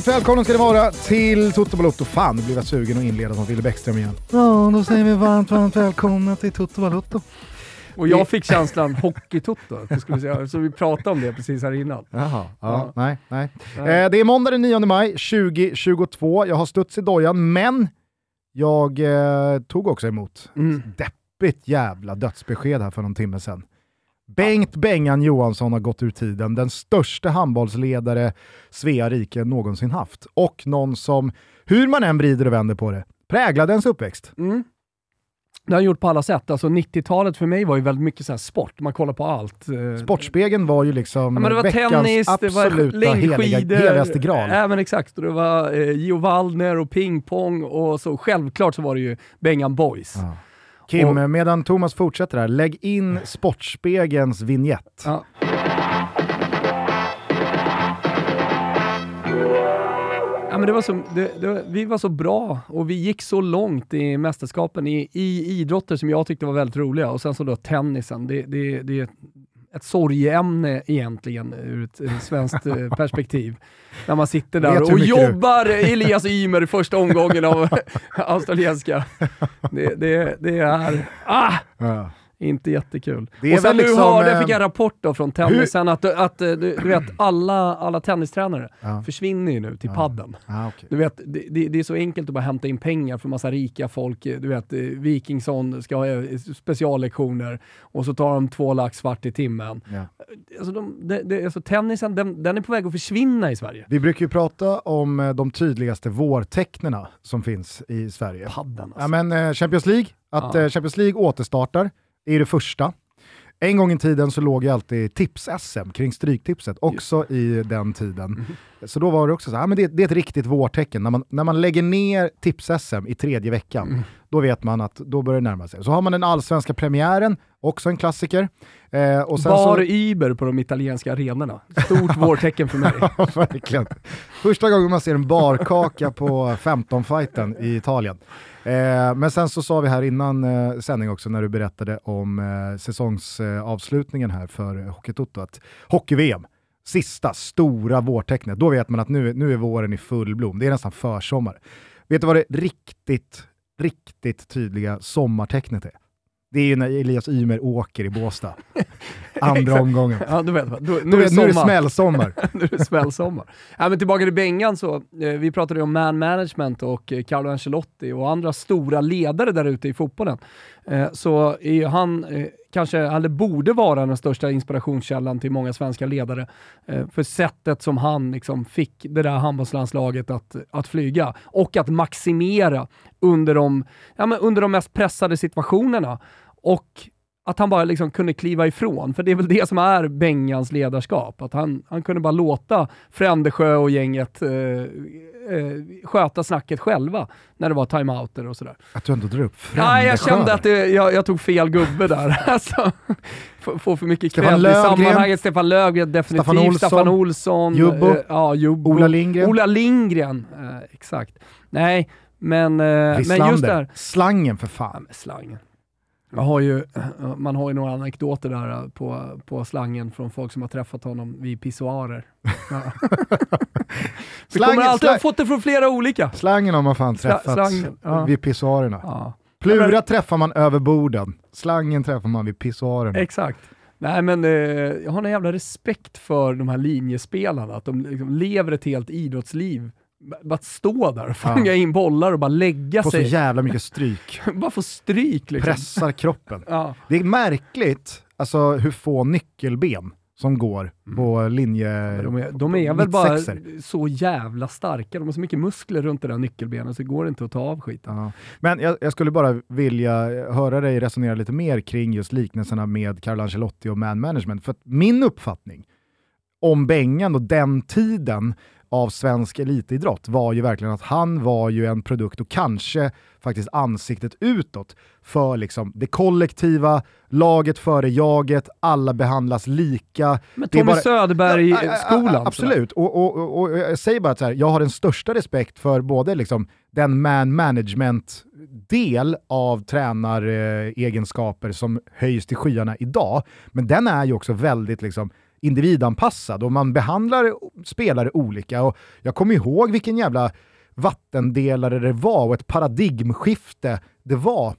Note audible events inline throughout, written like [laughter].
Varmt välkomna ska ni vara till Toto Balotto. Fan, nu blev jag sugen att inleda som Wille Bäckström igen. Ja, då säger vi varmt, varmt välkomna till Toto Balotto. Och jag fick känslan hockeytoto, så vi pratade om det precis här innan. Jaha, ja, ja. nej, nej. nej. Eh, det är måndag den 9 maj 2022. Jag har studs i dojan, men jag eh, tog också emot mm. deppigt jävla dödsbesked här för någon timme sedan. Bengt Bengan Johansson har gått ur tiden, den största handbollsledare Svea rike någonsin haft. Och någon som, hur man än vrider och vänder på det, präglade ens uppväxt. Mm. Det har han gjort på alla sätt. Alltså 90-talet för mig var ju väldigt mycket så sport, man kollar på allt. Eh. Sportspegeln var ju liksom ja, det var veckans tennis, absoluta det var heliga, heligaste graal. Ja, men exakt, och det var eh, Gio Waldner och pingpong och så självklart så var det ju Bengan Boys. Ja. Kim, och, medan Thomas fortsätter här, lägg in Sportspegelns vignett. Ja. Ja, men det var så, det, det, vi var så bra och vi gick så långt i mästerskapen i, i idrotter som jag tyckte var väldigt roliga. Och sen så då tennisen. Det, det, det ett sorgeämne egentligen ur ett, svenskt eh, [laughs] perspektiv. När man sitter där och jobbar du? Elias Ymer första omgången av [laughs] australienska. Det, det, det är... Ah! Ja. Inte jättekul. Det och sen nu liksom, hörde, jag fick en rapport då från tennisen hur? att, att du, du, vet, alla, alla tennistränare ja. försvinner ju nu till ja. padden. Ah, okay. Du vet, det, det, är så enkelt att bara hämta in pengar för massa rika folk. Du vet, Wikingsson ska ha eh, speciallektioner och så tar de två lax svart i timmen. Ja. Alltså, de, det, det, alltså tennisen, den, den, är på väg att försvinna i Sverige. Vi brukar ju prata om eh, de tydligaste vårtecknena som finns i Sverige. Padden alltså. Ja, men eh, Champions League, att ja. Champions League återstartar är det första. En gång i tiden så låg ju alltid tips-SM kring Stryktipset, också i den tiden. Mm. Så då var det också så här, men det, det, är ett riktigt vårtecken. När man, när man lägger ner tips-SM i tredje veckan, mm. då vet man att då börjar det närma sig. Så har man den allsvenska premiären, också en klassiker. Eh, och sen Bar så... Iber på de italienska arenorna. Stort [laughs] vårtecken för mig. ja, verkligen. Första gången man ser en barkaka på 15-fighten i Italien. Eh, men sen så sa vi här innan eh, sändning också när du berättade om eh, säsongsavslutningen här för Hockeytoto att hockey-VM, sista stora vårtecknet, då vet man att nu, nu är våren i full blom. Det är nästan försommar. Vet du vad det riktigt, riktigt tydliga sommartecknet är? Det är ju när Elias Ymer åker i Båstad. [laughs] Andra [laughs] omgången. Ja, du vet, då, nu, nu, är, nu är det smällsommar. [laughs] nu är det smällsommar. ja, men tillbaka till Bengan så, eh, vi pratade om man management och eh, Carlo Ancelotti och andra stora ledare där ute i fotbollen. Eh, så är han eh, kanske, eller borde vara den största inspirationskällan till många svenska ledare eh, för sättet som han liksom fick det där handbollslandslaget att, att flyga och att maximera under de, ja, men under de mest pressade situationerna. Och att han bara liksom kunde kliva ifrån, för det är väl det som är Bengans ledarskap. Att han, han kunde bara låta Frändesjö och gänget eh, eh, sköta snacket själva när det var timeouter och sådär. Att du ändå drar upp Frändesjö? Nej, jag kände att det, jag, jag, tog fel gubbe där. [laughs] alltså, får för mycket cred i sammanhanget. Stefan Löfgren, definitivt. Staffan Olsson. Staffan Olsson Jubbo. Eh, ja, Jubbo. Ola Lindgren. Ola Lindgren, eh, exakt. Nej, men, eh, men just där. Slangen för fan. Ja, slangen. Har ju, man har ju några anekdoter där äh, på, på slangen från folk som har träffat honom vid pissoarer. Ja. [laughs] slangen, kommer alltid, slang... fått det från flera olika. Slangen har man fan träffat slangen, ja. vid pissoarerna. Ja. Plura men... träffar man över borden, slangen träffar man vid pissoarerna. Exakt. Nej men eh, jag har en jävla respekt för de här linjespelarna, att de liksom lever ett helt idrottsliv bara stå där och fånga ja. in bollar och bara lägga få sig. Få så jävla mycket stryk. [laughs] bara få stryk liksom. Pressar kroppen. ja. Det är märkligt alltså, hur få nyckelben som går mm. på linje... De är, de är väl bara så jävla starka, de har så mycket muskler runt det där nyckelbenet så det går inte att ta av skiten. Ja. Men jag, jag, skulle bara vilja höra dig resonera lite mer kring just liknelserna med Carlo Ancelotti och man management. För min uppfattning om Bengan och den tiden av svensk elitidrott var ju verkligen att han var ju en produkt och kanske faktiskt ansiktet utåt för liksom det kollektiva, laget före jaget, alla behandlas lika. Men Tommy bara... Söderberg-skolan. Absolut, och, och, och, och, jag säger bara att här, jag har den största respekt för både liksom den man management-del av tränaregenskaper som höjs till skyarna idag, men den är ju också väldigt liksom individanpassad och man behandlar spelare olika. Och jag kommer ihåg vilken jävla vattendelare det var och ett paradigmskifte det var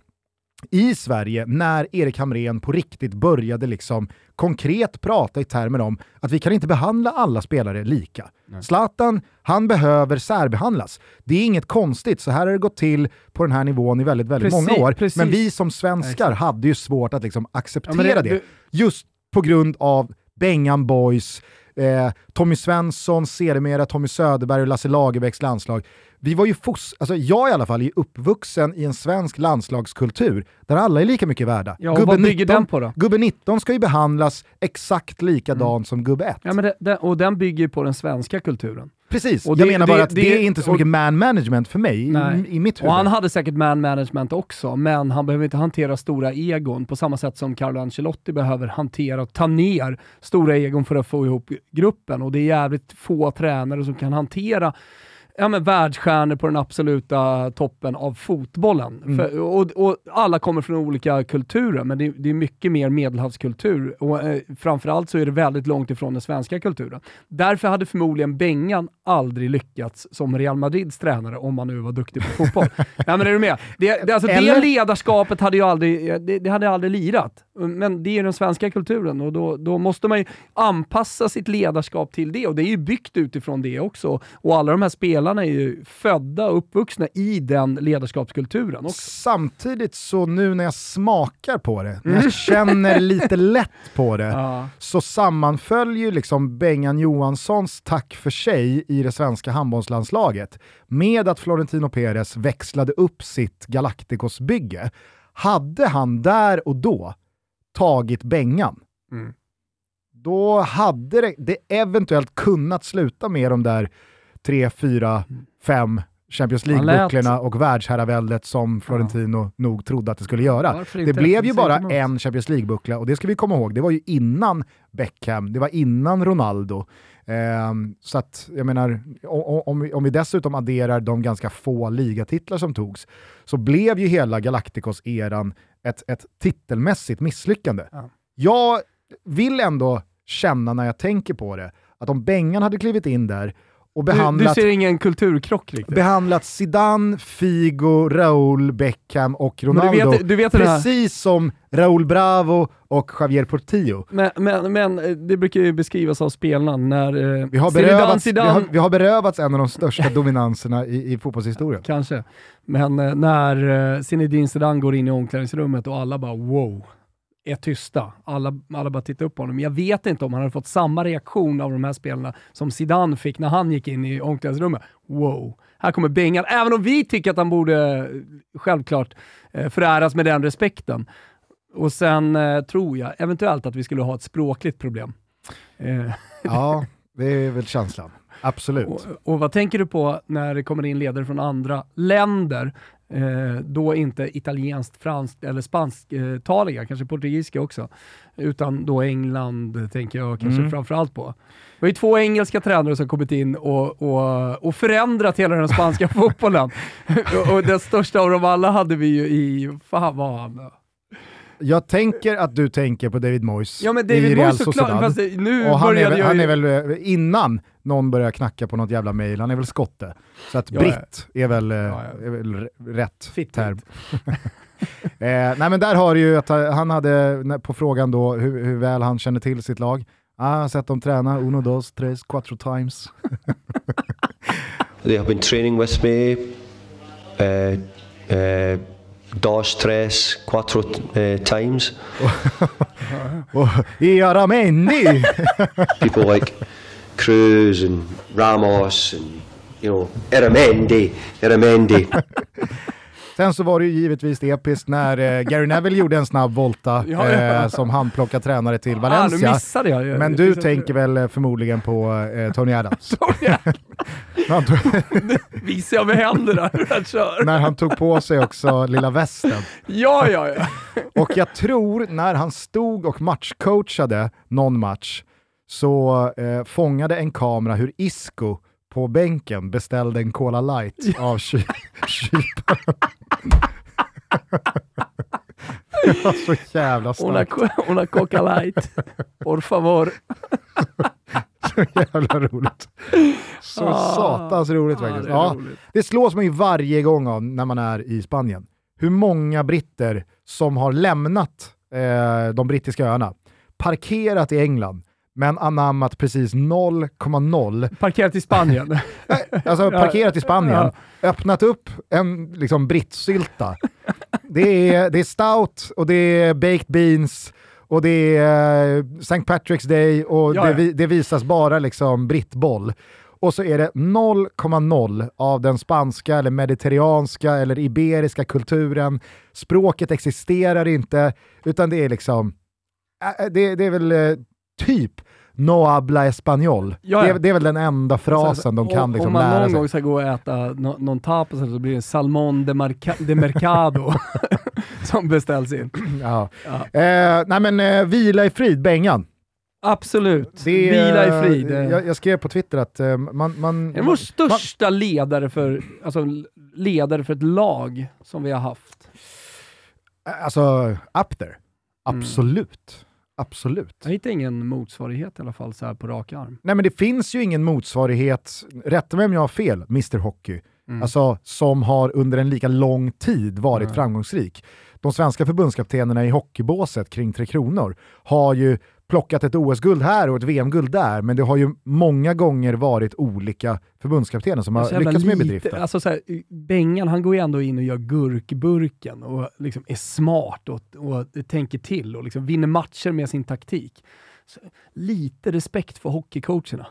i Sverige när Erik Hamrén på riktigt började liksom konkret prata i termer om att vi kan inte behandla alla spelare lika. Nej. Zlatan, han behöver särbehandlas. Det är inget konstigt, så här har det gått till på den här nivån i väldigt, väldigt precis, många år. Precis. Men vi som svenskar hade ju svårt att liksom acceptera ja, det, det, just på grund av Bengan Boys, eh, Tommy Svensson, sedermera Tommy Söderberg och Lasse Lagerbäcks landslag vi var ju fos alltså jag i alla fall är uppvuxen i en svensk landslagskultur där alla är lika mycket värda. Ja, gubbe, 19, den på då? gubbe 19 ska ju behandlas exakt likadant mm. som gubbe 1. Ja, men det, det, och den bygger ju på den svenska kulturen. Precis, och det, jag menar bara det, att det, är inte så mycket man management för mig i, i, mitt huvud. Och han hade säkert man management också, men han behöver inte hantera stora egon på samma sätt som Carlo Ancelotti behöver hantera och ta ner stora egon för att få ihop gruppen. Och det är jävligt få tränare som kan hantera ja, men världsstjärnor på den absoluta toppen av fotbollen. Mm. För, och, och, alla kommer från olika kulturer, men det, det är mycket mer medelhavskultur. Och, eh, framförallt så är det väldigt långt ifrån den svenska kulturen. Därför hade förmodligen Bengan aldrig lyckats som Real Madrids tränare, om man nu var duktig på fotboll. [laughs] ja, men är du med? Det, det, alltså, det ledarskapet hade ju aldrig, det, det, hade aldrig lirat. Men det är den svenska kulturen och då, då måste man ju anpassa sitt ledarskap till det och det är ju byggt utifrån det också. Och alla de här spelarna är ju födda och uppvuxna i den ledarskapskulturen. Också. Samtidigt så nu när jag smakar på det, när jag mm. känner lite lätt på det, [laughs] ja. så sammanföljer ju liksom Bengan Johanssons tack för sig i det svenska handbollslandslaget med att Florentino Perez växlade upp sitt Galacticos-bygge. Hade han där och då tagit Bengan, mm. då hade det, det, eventuellt kunnat sluta med de där tre, fyra, fem Champions League-bucklorna och världsherraväldet som Florentino ja. nog trodde att det skulle göra. Det blev ju bara en Champions League-buckla och det ska vi komma ihåg, det var ju innan Beckham, det var innan Ronaldo. Um, så att, jag menar, om, om, vi, om vi dessutom adderar de ganska få ligatitlar som togs, så blev ju hela Galacticos-eran ett, ett titelmässigt misslyckande. Ja. Jag vill ändå känna när jag tänker på det, att om Bengan hade klivit in där och behandlat... Du, du ser ingen kulturkrock riktigt? Behandlat Zidane, Figo, Raúl, Beckham och Ronaldo. Du vet, du vet precis som Raúl Bravo och Javier Portillo. Men, men, men eh, det brukar ju beskrivas av spelarna när eh, vi, har berövats, Zidane, vi, har, vi har berövats en av de största dominanserna i, i fotbollshistorien. Kanske. Men eh, när eh, Zinedine Zidane går in i omklädningsrummet och alla bara wow är tysta. Alla, alla bara tittar upp på honom. Jag vet inte om han hade fått samma reaktion av de här spelarna som Zidane fick när han gick in i omklädningsrummet. Wow, här kommer Bengan. Även om vi tycker att han borde självklart eh, föräras med den respekten. Och sen eh, tror jag eventuellt att vi skulle ha ett språkligt problem. Eh. [laughs] Ja, det är väl känslan. Absolut. Och, och, vad tänker du på när det kommer in ledare från andra länder eh, då inte italienskt, franskt eller spansktaliga, kanske portugisiska också, utan då England tänker jag kanske mm. framförallt på. Vi har ju två engelska tränare som kommit in och, och, och förändrat hela den spanska [laughs] fotbollen. och den största av dem alla hade vi ju i, fan vad han jag tänker att du tänker på David Moyes ja, men David i Real Sociedad. nu och han är, väl, han är väl, eh, innan någon börjar knacka på något jävla mail, han är väl skotte. Så att ja, britt är väl, eh, ja, ja. Är väl rätt Fitt term. [laughs] eh, nej men där har du ju att han hade, på frågan då hur, hur väl han känner till sitt lag, ah, jag har sett dem träna uno, dos, tres, cuatro times. [laughs] They have been training with me. Uh, uh, dos, tres, cuatro uh, times. [laughs] [laughs] People like Cruz and Ramos and you know, Eramendi, Eramendi. [laughs] Sen så var det ju givetvis episkt när eh, Gary Neville gjorde en snabb volta [laughs] ja, ja. Eh, som handplockad tränare till Valencia. Ah, jag. Men du tänker väl eh, förmodligen på eh, Tony Adams? [laughs] Tony [laughs] Visar jag med händerna hur han kör. när han tog på sig också lilla västen. Ja, ja, ja. och jag tror när han stod och matchcoachade någon match så eh, fångade en kamera hur Isco på bänken beställde en Cola light av [laughs] kyparen. det var så jävla starkt. Una, una Coca light, por favor. [laughs] så jävla roligt. Så Ah. satans roligt Ja, faktiskt. det Ja, roligt. det slås man ju varje gång av när man är i Spanien. Hur många britter som har lämnat eh, de brittiska öarna, parkerat i England, men anammat precis 0,0 Parkerat i Spanien. [laughs] Alltså parkerat i Spanien, öppnat upp en liksom brittsylta. Det är, det är stout och det är baked beans och det är eh, St. Patrick's Day och Ja, det, ja. vi- det visas bara liksom brittboll. Och så är det 0,0 av den spanska eller mediterranska eller iberiska kulturen. Språket existerar inte, utan det är liksom, äh, det, det är väl eh, typ no habla español. Ja, ja. Det, är, det är väl den enda frasen de kan Om- liksom Om man lära någon sig. gång ska gå och äta nå- någon tapas så blir det salmon de, marca- de mercado [laughs] som beställs in. Ja. Ja. Eh, nej men eh, vila i frid, Bengan. Absolut. Det är, Vila i frid. eh, Jag, jag skrev på Twitter att eh, man... man Det är vår största ledare för, alltså, ledare för ett lag som vi har haft. man, alltså, up there. Mm. Absolut. Jag hittar ingen motsvarighet i alla fall så här på rak arm. Nej men det finns ju ingen motsvarighet, rätta mig om jag har fel, Mr Hockey, Mm. alltså som har under en lika lång tid varit Nej. framgångsrik. De svenska förbundskaptenerna i hockeybåset kring Tre Kronor har ju plockat ett OS-guld här och ett VM-guld där, men det har ju många gånger varit olika förbundskaptener som har lyckats med bedriften. Alltså så här, Bengan han går ju ändå in och gör gurkburken och liksom är smart och, och tänker till och liksom vinner matcher med sin taktik. Så, lite respekt för hockeycoacherna.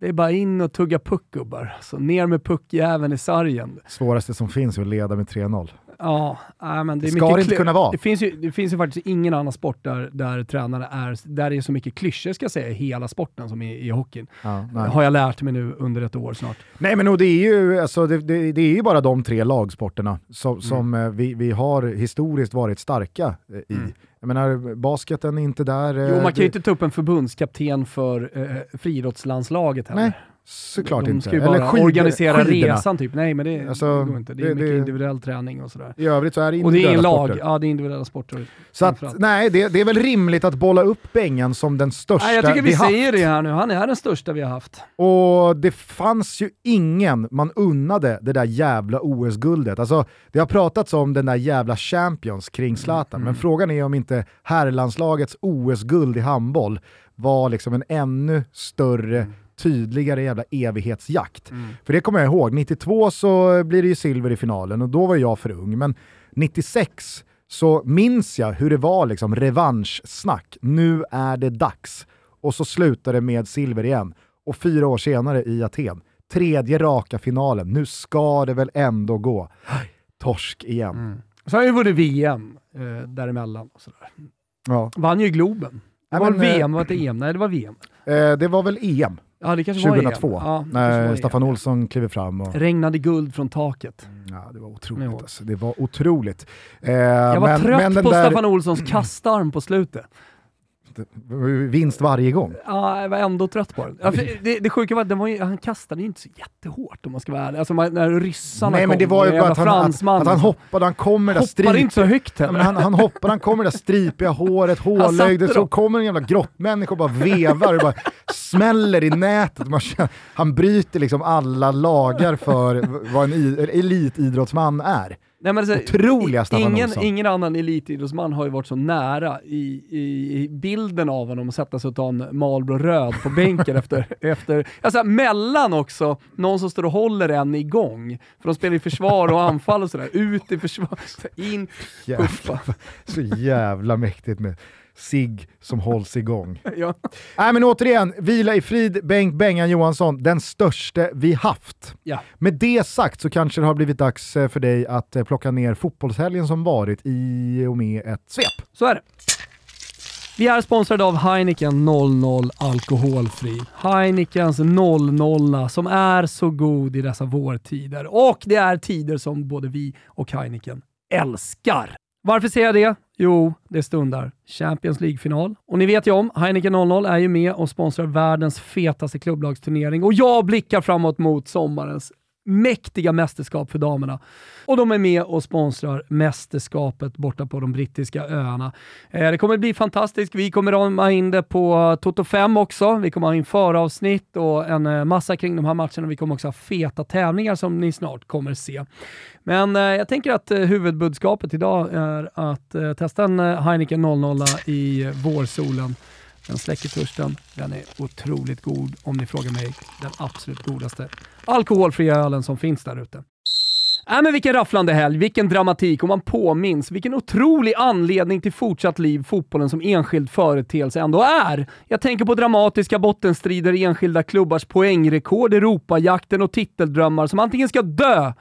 Det är bara in och tugga puck gubbar. Så ner med puckjäveln i sargen. Svåraste som finns är att leda med 3-0. Ja, men det, är ska mycket det inte kunna vara. Det finns, ju, det finns ju faktiskt ingen annan sport där, där tränare är, där det är så mycket klyschor ska jag säga i hela sporten som i, i hockeyn. Ja. Har jag lärt mig nu under ett år snart. Nej men och det, är ju, alltså, det, det, det är ju bara de tre lagsporterna Mm. som, som eh, vi, vi har historiskt varit starka eh, i. Mm. Jag menar, basketen är inte där. eh, Jo, man kan ju inte ta upp en förbundskapten för eh, friidrottslandslaget heller. Nej, såklart De inte. ska ju bara skid- organisera skidorna. resan typ. Nej, men det, Alltså, det går inte. Det är det- mycket det- individuell träning och sådär. I övrigt så är det Och det är individuella lag. sporter. Ja, det är individuella sporter. Så att, nej, det, det är väl rimligt att bolla upp Bengan som den största Nej, jag tycker vi, haft. säger det här nu. Han är den största vi har haft. Och det fanns ju ingen man unnade det där jävla OS-guldet. Alltså, det har pratats om den där jävla Champions kring Zlatan, Mm. men frågan är om inte herrlandslagets OS-guld i handboll var liksom en ännu större, Mm. Tydligare jävla evighetsjakt. För det kommer jag ihåg, 92 så blir det ju silver i finalen och då var jag för ung, men 96 så minns jag hur det var liksom revanschsnack. Nu är det dags. Och så slutar det med silver igen. Och fyra år senare i Aten, tredje raka finalen. Nu ska det väl ändå gå. Torsk igen. Så har ju vunnit VM eh, däremellan. Och sådär. Ja. Vann ju Globen. Det var men, VM, var det EM? Nej, det var VM. Eh, det var väl EM Ja, det kanske var 2002, EM. Ja, när var Staffan EM. Olsson kliver fram. Och, Regnade guld från taket. ja, det var otroligt. Alltså. Det var otroligt. Eh, Jag var men, trött men på där, Staffan Olssons [clears throat] kastarm på slutet. Vinst varje gång. Ja, jag var ändå trött på den. Ja, det, det sjuka var att var ju, han kastade ju inte så jättehårt om man ska vara ärlig. Alltså man, när ryssarna Nej men det kom, var ju bara att han, att, han hoppade, han kommer där hoppade strip, inte så högt Ja, men han, han hoppar, han kommer det där stripiga håret, [laughs] satte hårlöjdet, så kommer en jävla grottmänniska och bara vevar och bara smäller i nätet. Man han bryter liksom alla lagar för vad en elitidrottsman är. Nej, men alltså, Otroliga Staffan ingen, Olsson. ingen annan elitidrottsman har ju varit så nära i, i, i bilden av honom att sätta sig och ta en Marlboro röd på bänken [laughs] efter, efter, alltså mellan också, någon som står och håller en igång. För de spelar i försvar och anfall och sådär. Ut i försvar, in, puffa. Så jävla mäktigt med sig som hålls igång. [laughs] Ja. Nej men återigen, vila i frid Bengt Bengan Johansson, den största vi haft. Ja. Med det sagt så kanske det har blivit dags eh, för dig att eh, plocka ner fotbollshelgen som varit i och med ett svep. Så är det. Vi är sponsrade av Heineken 00 Alkoholfri. Heineken's 00 som är så god i dessa vårtider. Och det är tider som både vi och Heineken älskar. Varför säger jag det? Jo, det stundar Champions League-final. Och ni vet ju om, Heineken 00 är ju med och sponsrar världens fetaste klubblagsturnering. Och jag blickar framåt mot sommarens mäktiga mästerskap för damerna. Och de är med och sponsrar mästerskapet borta på de brittiska öarna. Eh, det kommer bli fantastiskt. Vi kommer ha in det på Toto 5 också. Vi kommer ha in föravsnitt och en eh, massa kring de här matcherna. Vi kommer också ha feta tävlingar som ni snart kommer se. Men eh, jag tänker att eh, huvudbudskapet idag är att eh, testa en eh, Heineken 00 i vårsolen. Den släcker törsten. Den är otroligt god, om ni frågar mig. Den absolut godaste alkoholfria ölen som finns där ute. Äh, men vilken rafflande helg, vilken dramatik och man påminns vilken otrolig anledning till fortsatt liv fotbollen som enskild företeelse ändå är. Jag tänker på dramatiska bottenstrider, enskilda klubbars poängrekord, Europajakten och titeldrömmar som antingen ska dö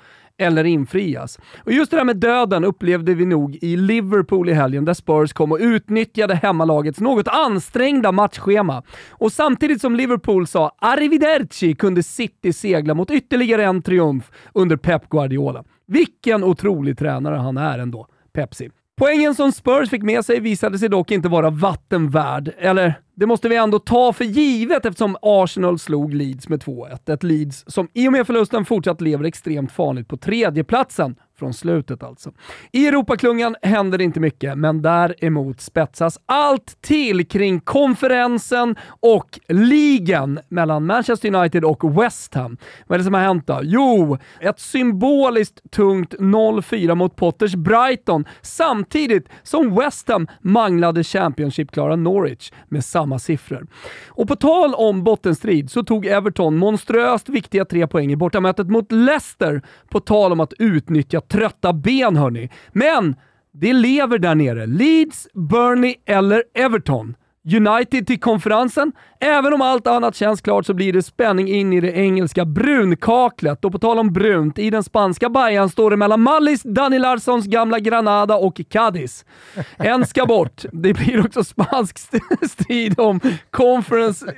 eller infrias. Och just det där med döden upplevde vi nog i Liverpool i helgen där Spurs kom och utnyttjade hemmalagets något ansträngda matchschema. Och samtidigt som Liverpool sa “Arrivederci” kunde City segla mot ytterligare en triumf under Pep Guardiola. Vilken otrolig tränare han är ändå, Pepsi. Poängen som Spurs fick med sig visade sig dock inte vara vatten värd, eller det måste vi ändå ta för givet eftersom Arsenal slog Leeds med 2-1. Ett Leeds som i och med förlusten fortsatt lever extremt farligt på tredjeplatsen från slutet alltså. I Europaklungan händer det inte mycket, men däremot spetsas allt till kring konferensen och ligan mellan Manchester United och West Ham. Vad är det som har hänt då? Jo, ett symboliskt tungt 0-4 mot Potters Brighton samtidigt som West Ham manglade Championship-klara Norwich med samma siffror. Och på tal om bottenstrid så tog Everton monströst viktiga tre poäng i bortamötet mot Leicester på tal om att utnyttja trötta ben hörni. Men det lever där nere. Leeds, Burnley eller Everton. United till konferensen. Även om allt annat känns klart så blir det spänning in i det engelska brunkaklet. Och på tal om brunt, i den spanska Bayern står det mellan Mallis, Dani Larssons gamla Granada och Cadiz. En ska bort. Det blir också spansk strid om conference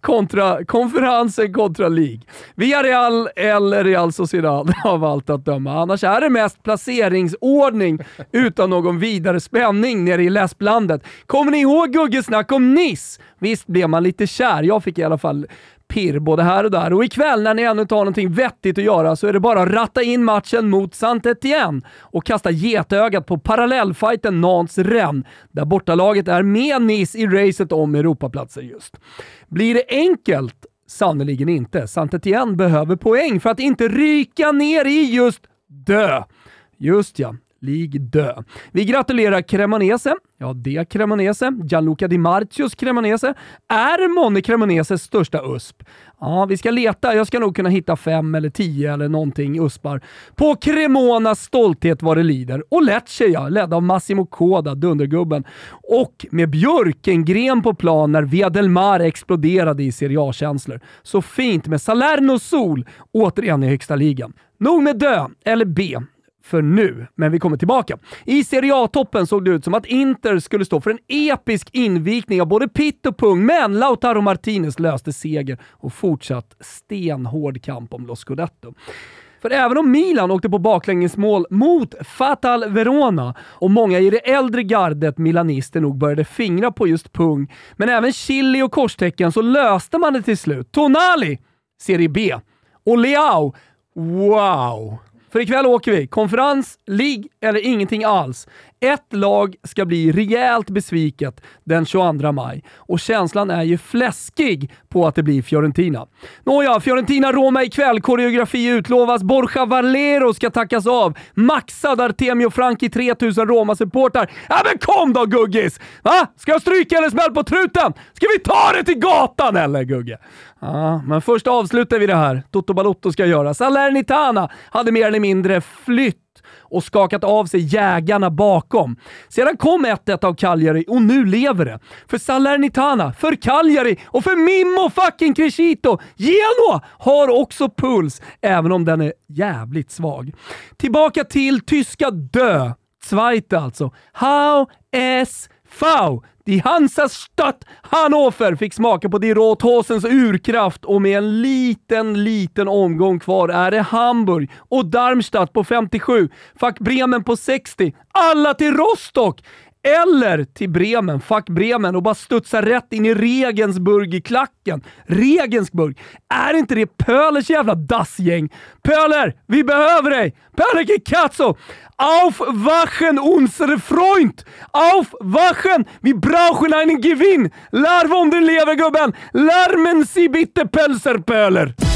kontra, konferensen kontra League. Villarreal eller Real Sociedad av allt att döma. Annars är det mest placeringsordning utan någon vidare spänning nere i läsplandet. Kommer ni ihåg Gugges snack Guggesnack om Nice? Visst blev man lite kär. Jag fick i alla fall pirr både här och där. Och ikväll när ni ännu inte har någonting vettigt att göra så är det bara att ratta in matchen mot saint Etienne och kasta getögat på parallellfighten Nantes-Rennes, där bortalaget är med Nice i racet om Europaplatser just. Blir det enkelt? Sannerligen inte. saint Etienne behöver poäng för att inte ryka ner i just dö. Just ja, League dö. Vi gratulerar Cremonese, ja det Cremonese, Gianluca Di Marcios Cremonese, är månne Cremoneses största USP. Ja, vi ska leta. Jag ska nog kunna hitta fem eller tio eller någonting USPar. På Cremonas stolthet vad det lider. Och Lecce ja, ledd av Massimo Coda, dundergubben. Och med Björkengren på plan när Via del Mar exploderade i Serie A-känslor. Så fint med Salerno Sol återigen i högsta ligan. Nog med dö, eller B för nu, men vi kommer tillbaka. I Serie A-toppen såg det ut som att Inter skulle stå för en episk invikning av både pitt och pung, men Lautaro Martinez löste seger och fortsatt stenhård kamp om Los Scudetto. För även om Milan åkte på baklängesmål mot Fatal Verona och många i det äldre gardet milanister nog började fingra på just pung, men även chili och korstecken så löste man det till slut. Tonali, Serie B. Och Leao, wow! För ikväll åker vi. Konferens, ligg eller ingenting alls. Ett lag ska bli rejält besviket den 22 maj och känslan är ju fläskig på att det blir Fiorentina. Nåja, Fiorentina-Roma ikväll. Koreografi utlovas. Borja Valero ska tackas av. Maxad Artemio Franki 3000 Roma-supportrar. Ja men kom då Guggis! Va? Ska jag stryka eller smäll på truten? Ska vi ta det till gatan eller Gugge? Ja, men först avslutar vi det här. Toto Balotto ska göra. Salernitana hade mer eller mindre flytt och skakat av sig jägarna bakom. Sedan kom 1-1 av Cagliari och nu lever det. För Salernitana, för Cagliari och för Mimmo fucking Crescito. Genoa har också puls, även om den är jävligt svag. Tillbaka till tyska dö. Zweite alltså. How es V. Die Hansastadt Hannover fick smaka på Die Rothosens urkraft och med en liten, liten omgång kvar är det Hamburg och Darmstadt på 57, Fack Bremen på 60. Alla till Rostock! Eller till Bremen, fuck Bremen, och bara studsa rätt in i Regensburg i klacken. Regensburg, är inte det Pölers jävla dassgäng? Pöler, vi behöver dig! Pöler Auf Wachen unsere Freund! Auf Wachen! Vi brauchen einen Gewinn! Larv om den lever gubben! Larmen sie bitte Pölserpöler!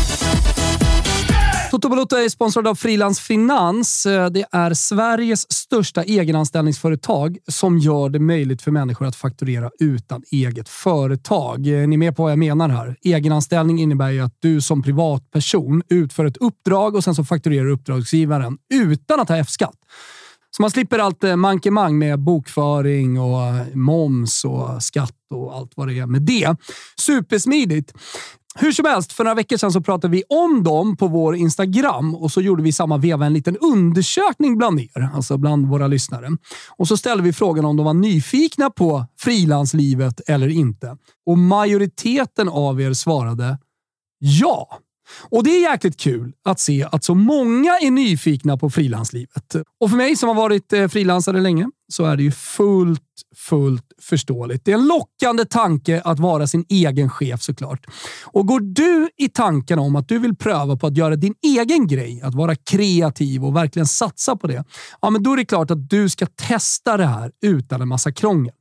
Toto Balotto är sponsrad av Frilans Finans. Eh, det är Sveriges största egenanställningsföretag som gör det möjligt för människor att fakturera utan eget företag. Eh, ni är med på vad jag menar här? Egenanställning innebär ju att du som privatperson utför ett uppdrag och sen så fakturerar uppdragsgivaren utan att ha F-skatt. Så man slipper allt eh, mankemang med bokföring och moms och skatt och allt vad det är med det. Supersmidigt. Hur som helst, för några veckor sedan så pratade vi om dem på vår Instagram och så gjorde vi samma veva en liten undersökning bland er, alltså bland våra lyssnare. Och så ställde vi frågan om de var nyfikna på frilanslivet eller inte. Och majoriteten av er svarade ja. Och det är jäkligt kul att se att så många är nyfikna på frilanslivet. Och för mig som har varit eh, frilansare länge så är det ju fullt, fullt förståeligt. Det är en lockande tanke att vara sin egen chef såklart. Och går du i tanken om att du vill pröva på att göra din egen grej, att vara kreativ och verkligen satsa på det, ja, men då är det klart att du ska testa det här utan en massa krångel.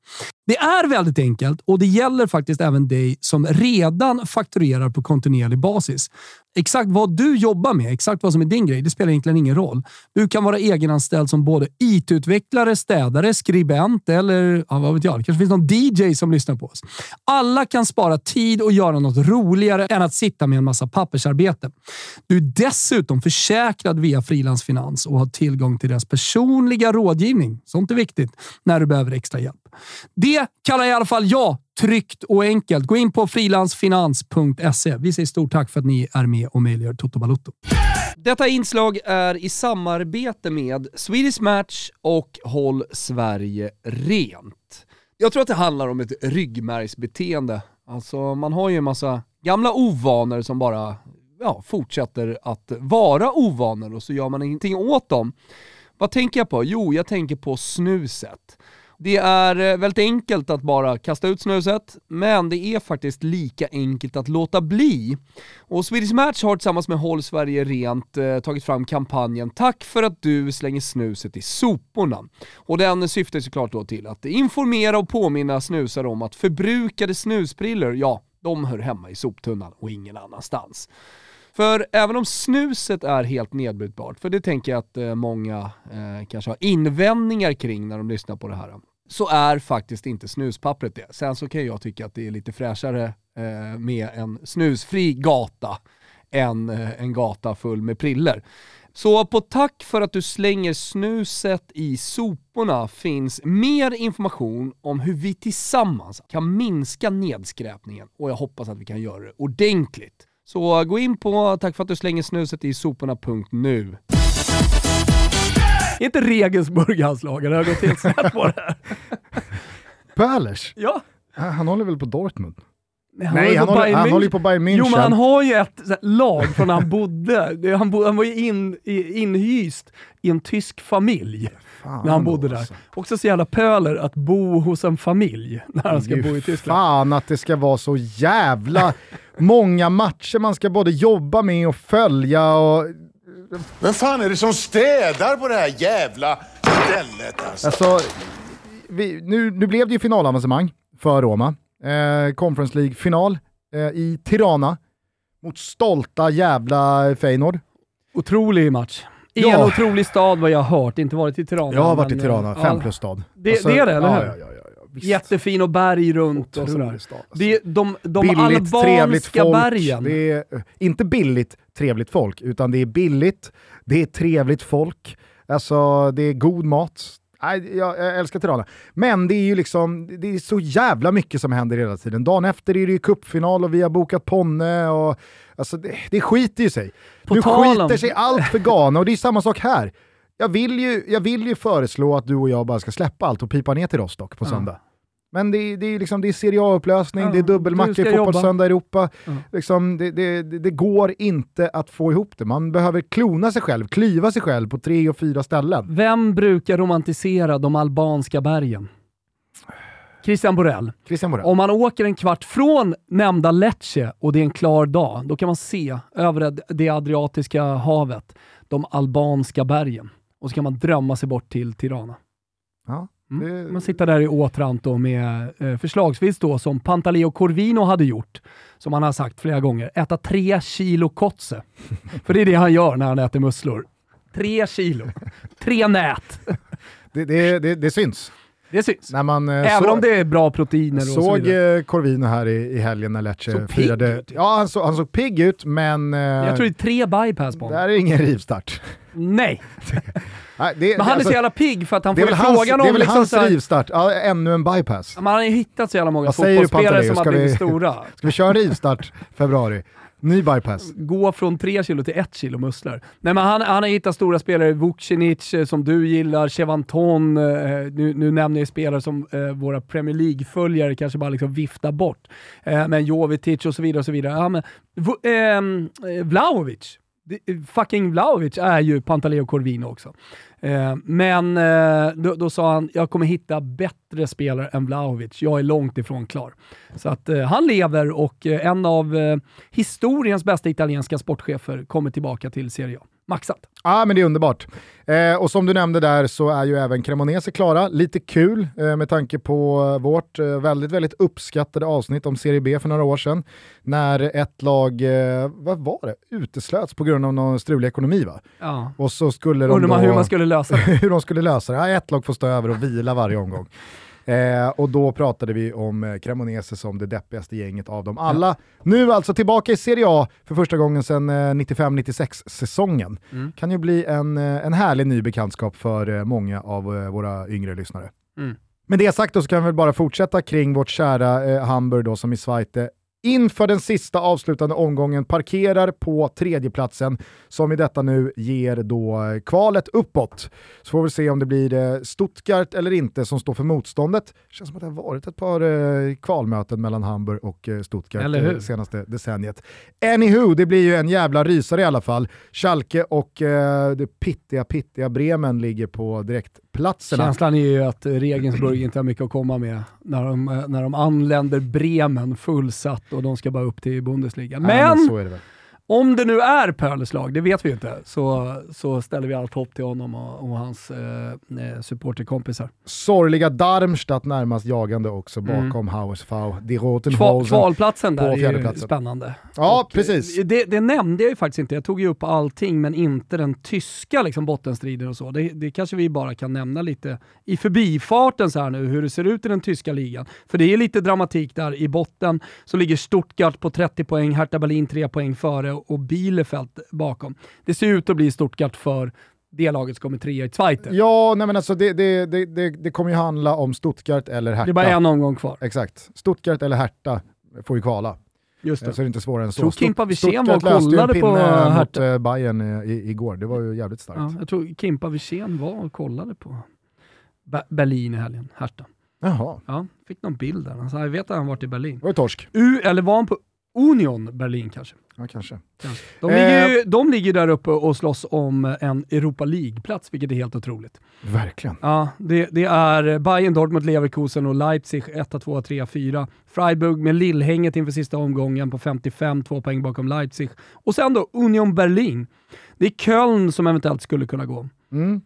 Det är väldigt enkelt och det gäller faktiskt även dig som redan fakturerar på kontinuerlig basis. Exakt vad du jobbar med, exakt vad som är din grej, det spelar egentligen ingen roll. Du kan vara egenanställd som både IT-utvecklare, städare, skribent eller ja, vad vet jag, det kanske finns någon DJ som lyssnar på oss. Alla kan spara tid och göra något roligare än att sitta med en massa pappersarbete. Du är dessutom försäkrad via Frilansfinans och har tillgång till deras personliga rådgivning. Sånt är viktigt när du behöver extra hjälp. Det kallar i alla fall jag tryggt och enkelt. Gå in på frilansfinans.se. Vi säger stort tack för att ni är med och möjliggör Toto Balotto. Detta inslag är i samarbete med Swedish Match och Håll Sverige Rent. Jag tror att det handlar om ett ryggmärgsbeteende. Alltså man har ju en massa gamla ovanor som bara ja, fortsätter att vara ovanor och så gör man ingenting åt dem. Vad tänker jag på? Jo, jag tänker på snuset. Det är eh, väldigt enkelt att bara kasta ut snuset, men det är faktiskt lika enkelt att låta bli. Och Swedish Match har tillsammans med Håll Sverige Rent eh, tagit fram kampanjen Tack för att du slänger snuset i soporna. Och den syftar såklart då till att informera och påminna snusare om att förbrukade snusprillor, ja, de hör hemma i soptunnan och ingen annanstans. För även om snuset är helt nedbrytbart, för det tänker jag att eh, många eh, kanske har invändningar kring när de lyssnar på det här, så är faktiskt inte snuspappret det. Sen så kan jag tycka att det är lite fräschare eh, med en snusfri gata än eh, en gata full med priller. Så på tack för att du slänger snuset i soporna finns mer information om hur vi tillsammans kan minska nedskräpningen och jag hoppas att vi kan göra det ordentligt. Så gå in på tack för att du slänger snuset i soporna.nu. Inte Regensburg hans lag? Eller har gått helt snett på det här? Ja. Han håller väl på Dortmund? Nej, Nej, han håller, han håller ju på Bayern München. Jo, men han har ju ett här, lag från när han bodde. Det- Han, bo, han var ju in, inhyst i en tysk familj Fan när han bodde där. alltså. Också så jävla pöler att bo hos en familj när han ska Det är bo i Tyskland. Fan att det ska vara så jävla många matcher man ska både jobba med och följa och... Vem fan är det som städar på det här jävla stället alltså? Alltså, vi, nu, nu blev det ju finalavancemang för Roma. Eh, Conference League-final eh, i Tirana mot stolta jävla Feyenoord. Otrolig match. I Ja. en otrolig stad vad jag har hört, inte varit i Tirana. Jag har varit i men, Tirana, eh, fem ja, plus stad. Det- det är det, eller hur? Ja, ja, visst. Jättefin och berg runt och sådär. Alltså. Det är de, de billigt, albanska folk. bergen. Det är, inte billigt, trevligt folk, utan det är billigt, det är trevligt folk, alltså det är god mat. Nej, jag, jag älskar Tirana. Men det är ju liksom, det är så jävla mycket som händer hela tiden. Dagen efter är det ju cupfinal och vi har bokat Ponne och alltså det, det skiter ju sig. På nu skiter sig allt för Ghana och det är samma sak här. Jag vill, ju, jag vill ju föreslå att du och jag bara ska släppa allt och pipa ner till Rostock på söndag. Men det, är- det, är liksom, det är Serie A-upplösning, Ja, det är du dubbelmacka ska i. Fotbollssöndag Europa. Ja. Liksom, det, det, det, det går inte att få ihop det. Man behöver klona sig själv, klyva sig själv på tre och fyra ställen. Vem brukar romantisera de albanska bergen? Christian Borell. Christian Borell. Om man åker en kvart från nämnda Lecce och det är en klar dag, då kan man se över det Adriatiska havet, de albanska bergen. Och så kan man drömma sig bort till Tirana. Ja, Mm. det- Man sitter där i Åtrant med eh, förslagsvis då som Pantaleo Corvino hade gjort, som han har sagt flera gånger, äta tre kilo kotze. [laughs] För det är det han gör när han äter musslor. Tre kilo. Tre nät. [laughs] det, det, det, det syns. Det syns. När man, eh, Även såg- om det är bra proteiner och så såg vidare. eh, Corvino här i, i helgen när Lecce Såg firade. ut. Ja, han, så, han såg pigg ut, men... eh, Jag tror det är tre bypass på det honom. här är ingen rivstart. Nej, [laughs] Nej, det, men han alltså, är så jävla pigg för att han det får väl hans, frågan det är om väl liksom hans rivstart. Ja, ännu en bypass. Man har ju hittat så jävla många fotbollsspelare som har Ska vi- blivit stora. Ska vi köra en rivstart februari? Ny bypass. Gå från 3 kilo till 1 kilo musslor. Nej, men han, han har hittat stora spelare, Vucinic eh, som du gillar, Chevanton, eh, nu, nu nämner jag spelare som eh, våra Premier League-följare kanske bara liksom viftar bort. Eh, men Jovetic och så vidare. och så vidare. Ja, men, ehm, eh, Vlahovic. Eh, fucking Vlahovic är ju Pantaleo Corvino också. Eh, men eh, då, då sa han, jag kommer hitta bättre spelare än Vlahovic. Jag är långt ifrån klar. Så att eh, han lever och eh, en av eh, historiens bästa italienska sportchefer kommer tillbaka till Serie A. Maxat. Ja, men det är underbart. Eh, och som du nämnde där så är ju även Cremonese klara. Lite kul eh, med tanke på eh, vårt eh, väldigt, väldigt uppskattade avsnitt om Serie B för några år sedan. När ett lag, eh, vad var det, uteslöts på grund av någon strulig ekonomi va? Ja. Och så skulle de Undrar man hur man skulle lösa det. [laughs] hur de skulle lösa det. Ja, ett lag får stå över och vila varje omgång. Eh, och då pratade vi om eh, Cremonese som det deppigaste gänget av dem alla. Nu alltså tillbaka i Serie A för första gången sedan eh, 95-96 säsongen. Mm. Kan ju bli en, eh, en härlig ny bekantskap för eh, många av eh, våra yngre lyssnare. Mm. Med det sagt då så kan vi väl bara fortsätta kring vårt kära eh, Hamburg då som i Zweite inför den sista avslutande omgången parkerar på tredjeplatsen som i detta nu ger då kvalet uppåt. Så får vi se om det blir eh, Stuttgart eller inte som står för motståndet. känns som att det har varit ett par eh, kvalmöten mellan Hamburg och eh, Stuttgart eh, senaste decenniet. Anywho, det blir ju en jävla rysare i alla fall. Schalke och det pittiga, pittiga Bremen ligger på direktplatserna. Känslan är ju att Regensburg inte har mycket att komma med när de, eh, när de anländer Bremen fullsatt och de ska bara upp till Bundesliga. Ja, Men om det nu är Pöles lag, det vet vi ju inte, så, så ställer vi allt hopp till honom och, och hans eh, eh, supporterkompisar. Sorgliga Darmstadt närmast jagande också Mm. bakom HSV. Die Kval, kvalplatsen där är ju spännande. Ja, Och, precis. eh, Det, det nämnde jag ju faktiskt inte. Jag tog ju upp allting, men inte den tyska liksom, bottenstriden och så. Det, det kanske vi bara kan nämna lite i förbifarten så här nu, hur det ser ut i den tyska ligan. För det är lite dramatik där. I botten så ligger Stuttgart på 30 poäng, Hertha Berlin 3 poäng före och Bielefeld bakom. Det ser ut att bli Stuttgart för det laget som kommer trea i Zweite. Ja, nej men alltså det, det, det, det, det kommer ju handla om Stuttgart eller Hertha. Det är bara en omgång kvar. Exakt. Stuttgart eller Hertha får ju kvala. Just det. Så är det inte svårare än så. Tror Kimpa Wirsén var och kollade på pinne mot Hertha. eh, Bayern i, i, igår. Det var ju jävligt starkt. Ja, jag tror Kimpa Wirsén var och kollade på Be- Berlin i helgen, Hertha. Jaha, Ja, fick någon bild där. Alltså, jag vet att han varit i Berlin. det var ju torsk. U eller var han på Union Berlin kanske? Ja, kanske. De Eh. ligger, ju, de ligger där uppe och slåss om en Europa League-plats, vilket är helt otroligt. Verkligen. Ja, det, det är Bayern, Dortmund, Leverkusen och Leipzig 1, 2, 3, 4. Freiburg med lillhänget inför sista omgången på 55, två poäng bakom Leipzig. Och sen då Union Berlin. Det är Köln som eventuellt skulle kunna gå. Mm.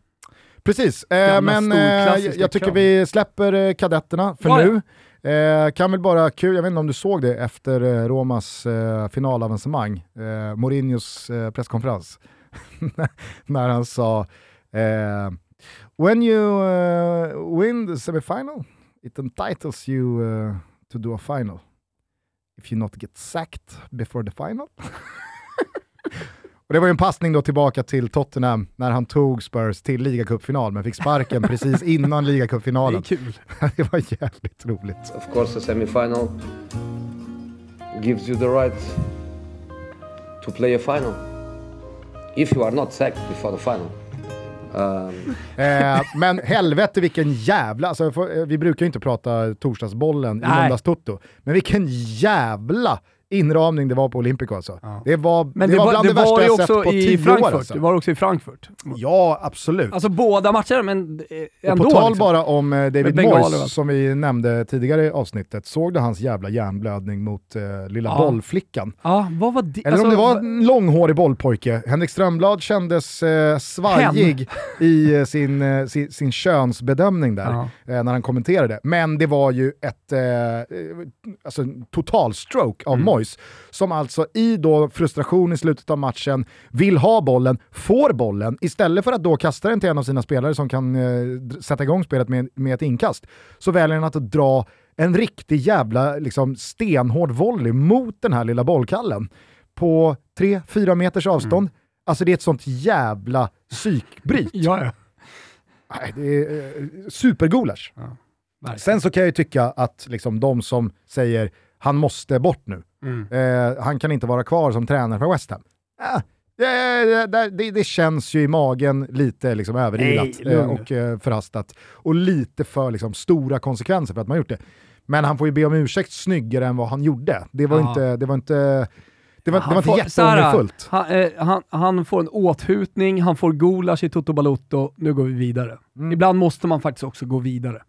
Precis, eh, men eh, jag tycker vi släpper eh, kadetterna för ja. nu. Eh, kan väl bara kul, jag vet inte om du såg det efter eh, Romas eh, finalavancemang, eh, Mourinhos eh, presskonferens, [laughs] när han sa eh, “When you uh, win the semifinal, it entitles you uh, to do a final. If you not get sacked before the final.” [laughs] Och det var ju en passning då tillbaka till Tottenham när han tog Spurs till ligacupfinal men fick sparken [laughs] precis innan Det är ligacupfinalen. kul. [laughs] det var jävligt roligt. Of course, a semi-final gives you the right to play a final. If you are not sacked before the final. Um, Eh, [laughs] men helvete vilken jävla, alltså, eh, vi brukar ju inte prata torsdagsbollen i Nej. måndags Toto, men vilken jävla inramning det var på Olympico alltså. Ja. Det var, Men det, det, var bland det det, värsta var ju jag sett också på i tio Frankfurt. år. Alltså. Det var också i Frankfurt. Ja, absolut. Alltså båda matcherna, men eh, och ändå. på tal liksom. bara om eh, David Moyes, som vi nämnde tidigare i avsnittet, såg du hans jävla hjärnblödning mot eh, lilla Ja. bollflickan? Ja, vad var det? Eller alltså, om det var en långhårig bollpojke. Henrik Strömblad kändes eh, svajig i eh, sin, eh, sin, sin könsbedömning där Ja. eh, när han kommenterade. Men det var ju ett eh, alltså, total stroke av Mm. Moyes som alltså i då frustration i slutet av matchen vill ha bollen, får bollen, istället för att då kasta den till en av sina spelare som kan eh, sätta igång spelet med, med ett inkast, så väljer han att dra en riktig jävla liksom, stenhård volley mot den här lilla bollkallen på 3-4 meters avstånd. Alltså det är ett sånt jävla psykbryt. [laughs] Ja, ja. Nej, det är eh, supergulasch. verkligen. Sen så kan jag ju tycka att liksom, de som säger han måste bort nu, Mm. eh, han kan inte vara kvar som tränare för West Ham. Ah, det, det, det, känns ju i magen lite liksom, överilat Nej, eh, och eh, förhastat. Och lite för liksom, stora konsekvenser för att man gjort det. Men han får ju be om ursäkt snyggare än vad han gjorde. Det var Ja. inte, det var inte, det var, det var inte får- jätteångerfullt. Han, eh, han, han får en åthutning, han får gulasch i Toto Balotto, nu går vi vidare. Mm. Ibland måste man faktiskt också gå vidare.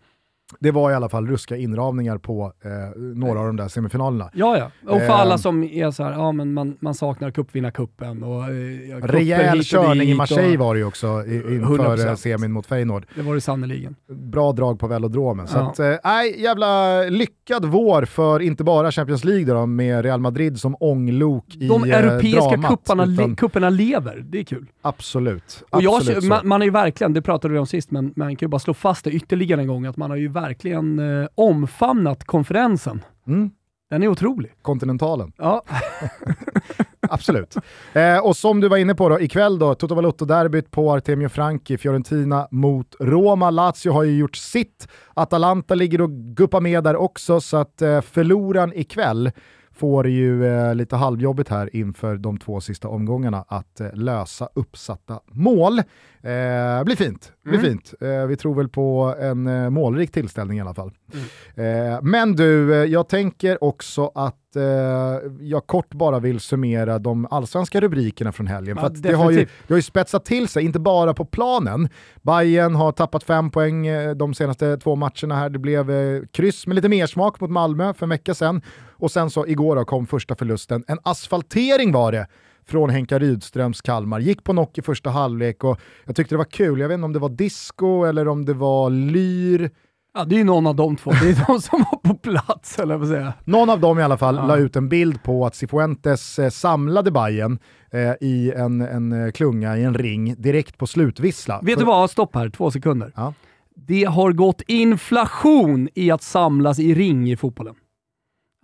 Det var i alla fall ruska inramningar på eh, några av de där semifinalerna. Ja, ja. Och för Eh. alla som är så här, ja men man, man saknar cupvinnarcupen och eh, Rejäl körning i Marseille och, var det ju också i- inför 100%. eh, semin mot Feyenoord. Det var det sannerligen. Bra drag på velodromen. Så Ja. att, eh, nej, jävla lyckad vår för inte bara Champions League då, med Real Madrid som ånglok i De eh, europeiska dramat, kupparna, utan le, kupperna lever, det är kul. Absolut. Och jag, absolut så. man, man är ju verkligen, det pratade vi om sist, men man kan ju bara slå fast det ytterligare en gång, att man har ju verkligen eh, omfamnat konferensen. Mm. Den är otrolig. Kontinentalen. Ja, [laughs] Absolut. Eh, och som du var inne på då, ikväll då, Toto Balotto-derbyt på Artemio Franchi, Fiorentina mot Roma. Lazio har ju gjort sitt. Atalanta ligger och guppar med där också, så att eh, förloraren ikväll får ju eh, lite halvjobbigt här inför de två sista omgångarna att eh, lösa uppsatta mål. Eh, blir fint. Blir fint. Eh, vi tror väl på en eh, målrik tillställning i alla fall. Eh, men du, eh, jag tänker också att eh, jag kort bara vill summera de allsvenska rubrikerna från helgen. Ja, för det, har ju, det har ju spetsat till sig, inte bara på planen. Bayern har tappat fem poäng de senaste två matcherna här. Det blev kryss med lite mer smak mot Malmö för en vecka sedan. Och sen så igår då kom första förlusten. En asfaltering var det från Henka Rydströms Kalmar. Gick på knock i första halvlek och jag tyckte det var kul. Jag vet inte om det var disco eller om det var lyr. ja, det är ju någon av de två. Det är de som var på plats, eller vad säga. Någon av dem i alla fall Ja. la ut en bild på att Cifuentes eh, samlade Bayern eh, i en, en eh, klunga i en ring direkt på slutvissla. Vet För- du vad? Stopp här, två sekunder. Ja. Det har gått inflation i att samlas i ring i fotbollen.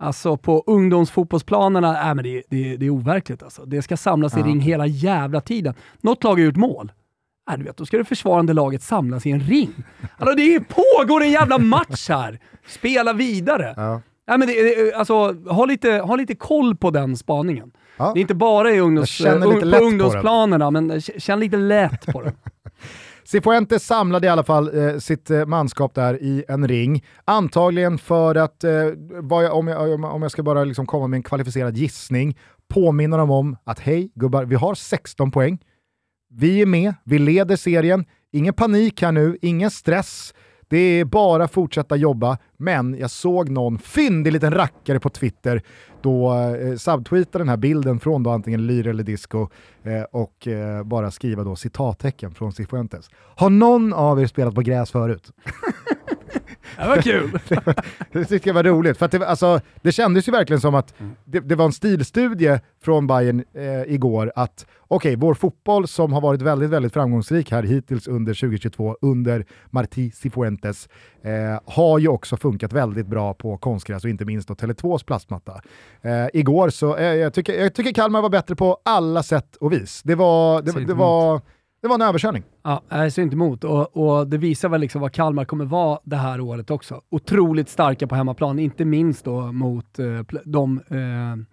Alltså på ungdomsfotbollsplanerna, äh, men det, det, det är overkligt alltså. Det ska samlas i Ja. ring hela jävla tiden. Något lag har gjort mål. Äh, du vet, då ska det försvarande laget samlas i en ring. [laughs] Alltså det pågår en jävla match här! Spela vidare! Ja. Nej, men det, det- alltså, ha, lite, ha lite koll på den spaningen. Ja. Det är inte bara i ungdoms, uh, på på ungdomsplanerna, men k- känn lite lätt på den. [laughs] Cifuentes samlade i alla fall eh, sitt eh, manskap där i en ring. Antagligen för att, eh, vad jag, om, jag, om- om jag ska bara liksom komma med en kvalificerad gissning, påminna dem om att hej gubbar, vi har 16 poäng. Vi är med, vi leder serien. Ingen panik här nu, ingen stress. Det är bara fortsätta jobba, men jag såg någon fyndig liten rackare på Twitter då eh, subtweeta den här bilden från då antingen Lyra eller Disco eh, och eh, bara skriva då citattecken från Cifuentes. Har någon av er spelat på gräs förut? [laughs] [laughs] Det var kul. Det tyckte jag var roligt, för det, alltså, det kändes ju verkligen som att det, det var en stilstudie från Bayern eh, igår att okej, vår fotboll som har varit väldigt, väldigt framgångsrik här hittills under 2022 under Martí Cifuentes eh, har ju också funkat väldigt bra på konstgräs och inte minst då Tele2s plastmatta. Eh, igår så, eh, jag, tycker, jag tycker Kalmar var bättre på alla sätt och vis. Det var, det, det var, det var en överkörning. Ja, jag ser inte emot. Och, och det visar väl liksom vad Kalmar kommer vara det här året också. Otroligt starka på hemmaplan, inte minst då mot eh, de eh,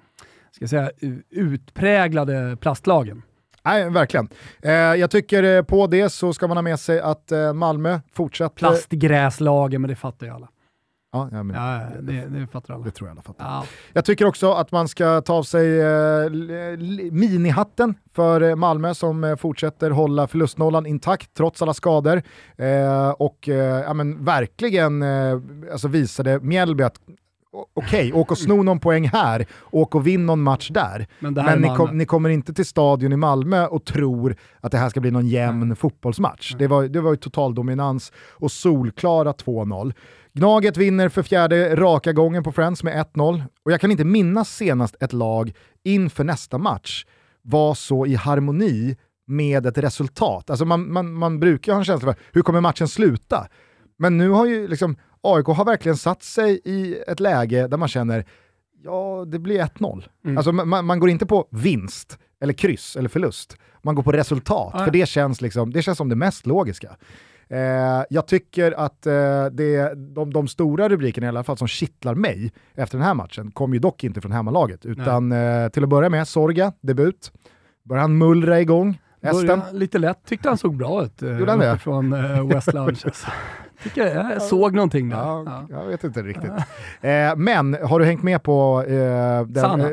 ska jag säga, utpräglade plastlagen. Nej, verkligen. Eh, jag tycker eh, på det så ska man ha med sig att eh, Malmö fortsatt... eh, Plastgräslagen, men det fattar ju alla. Ja, ja, men, Ja, det, det fattar alla. Det tror jag alla fattar. Ja. Jag tycker också att man ska ta av sig eh, minihatten för eh, Malmö som eh, fortsätter hålla förlustnollan intakt trots alla skador. Eh, och eh, ja, men verkligen eh, alltså visade Mjällby att okej, [laughs] åk och sno någon poäng här, åk och vinn någon match där. Men det Men ni, kom, ni kommer inte till stadion i Malmö och tror att det här ska bli någon jämn fotbollsmatch. Det var, det var ju total dominans och solklara 2-0. Gnaget vinner för fjärde raka gången på Friends med 1-0 och jag kan inte minnas senast ett lag inför nästa match var så i harmoni med ett resultat. Alltså man, man, man brukar ha en känsla för hur kommer matchen sluta? Men nu har ju liksom AIK har verkligen satt sig i ett läge där man känner ja, det blir 1-0. Mm. Alltså man, man går inte på vinst, eller kryss, eller förlust. Man går på resultat, Ja. för det känns, liksom, det känns som det mest logiska. Eh, jag tycker att eh, det, de, de stora rubrikerna i alla fall som kittlar mig efter den här matchen kom ju dock inte från hemmalaget, utan eh, till att börja med Sorga, debut. Börjar han mullra igång. Började lite lätt, tyckte han såg bra ut eh, Gjorde han det? från eh, West Lounge. Alltså. [laughs] Tycker jag, jag såg någonting där. Ja, Ja. Jag vet inte riktigt. Eh, men har du hängt med på eh, den eh,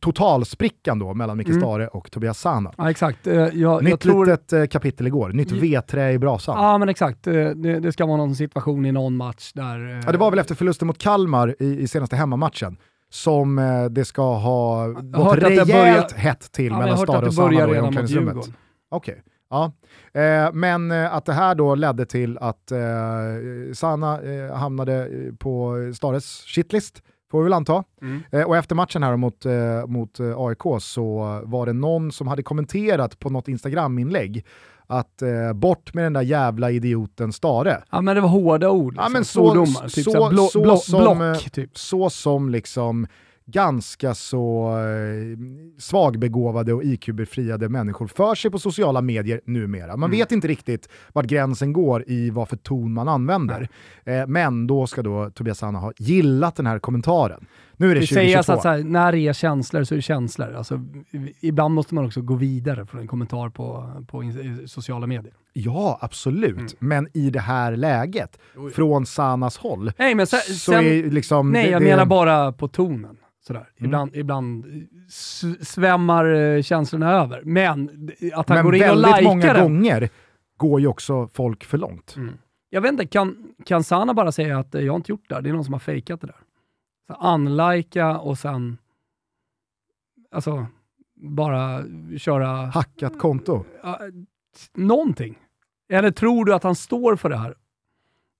totalsprickan då mellan Micke Mm. Stare och Tobias Sana? Ja, exakt. Eh, Jag, jag Nytt tror... litet eh, kapitel igår, nytt Ja. vedträ i brasan. Ja, men exakt. Eh, Det, det ska vara någon situation i någon match där... eh, Ja, det var väl efter förlusten mot Kalmar i, i senaste hemmamatchen som det ska ha gått rejält börjar- hett till ja, mellan jag Stare och Sana i omklädningsrummet. Okej. Ja. Eh, men eh, att det här då ledde till att eh, Sana eh, hamnade eh, på Stares shitlist, får vi väl anta. Mm. Eh, och efter matchen här mot, mot AIK så var det någon som hade kommenterat på något Instagram-inlägg att eh, bort med den där jävla idioten Stare. Ja, men det var hårda ord. Ja, Liksom. men så- Svordomar. Typ så- så, blå, så blå, som, block, typ. Så som liksom ganska så eh, svagbegåvade och IQ-befriade människor för sig på sociala medier numera. Man Mm. vet inte riktigt vart gränsen går i vad för ton man använder. Eh, men då ska då Tobias Sana ha gillat den här kommentaren. Nu är det Det 2022. sägs att så här, när det är känslor så är det känslor. Alltså, ibland måste man också gå vidare från en kommentar på, på sociala medier. Ja, absolut. Mm. Men i det här läget, från Sanas håll, Nej, men sen, så är liksom... nej det- jag det- menar bara på tonen. Sådär. Mm. Ibland, ibland s- svämmar eh, känslorna över. Men att han Men går in och väldigt likar många den. gånger går ju också folk för långt. Mm. Jag vet inte, kan, kan Sana bara säga att eh, jag har inte gjort det här? Det är någon som har fejkat det där. Så unlika och sen alltså, bara köra Hackat konto. ja, någonting. Eller tror du att han står för det här?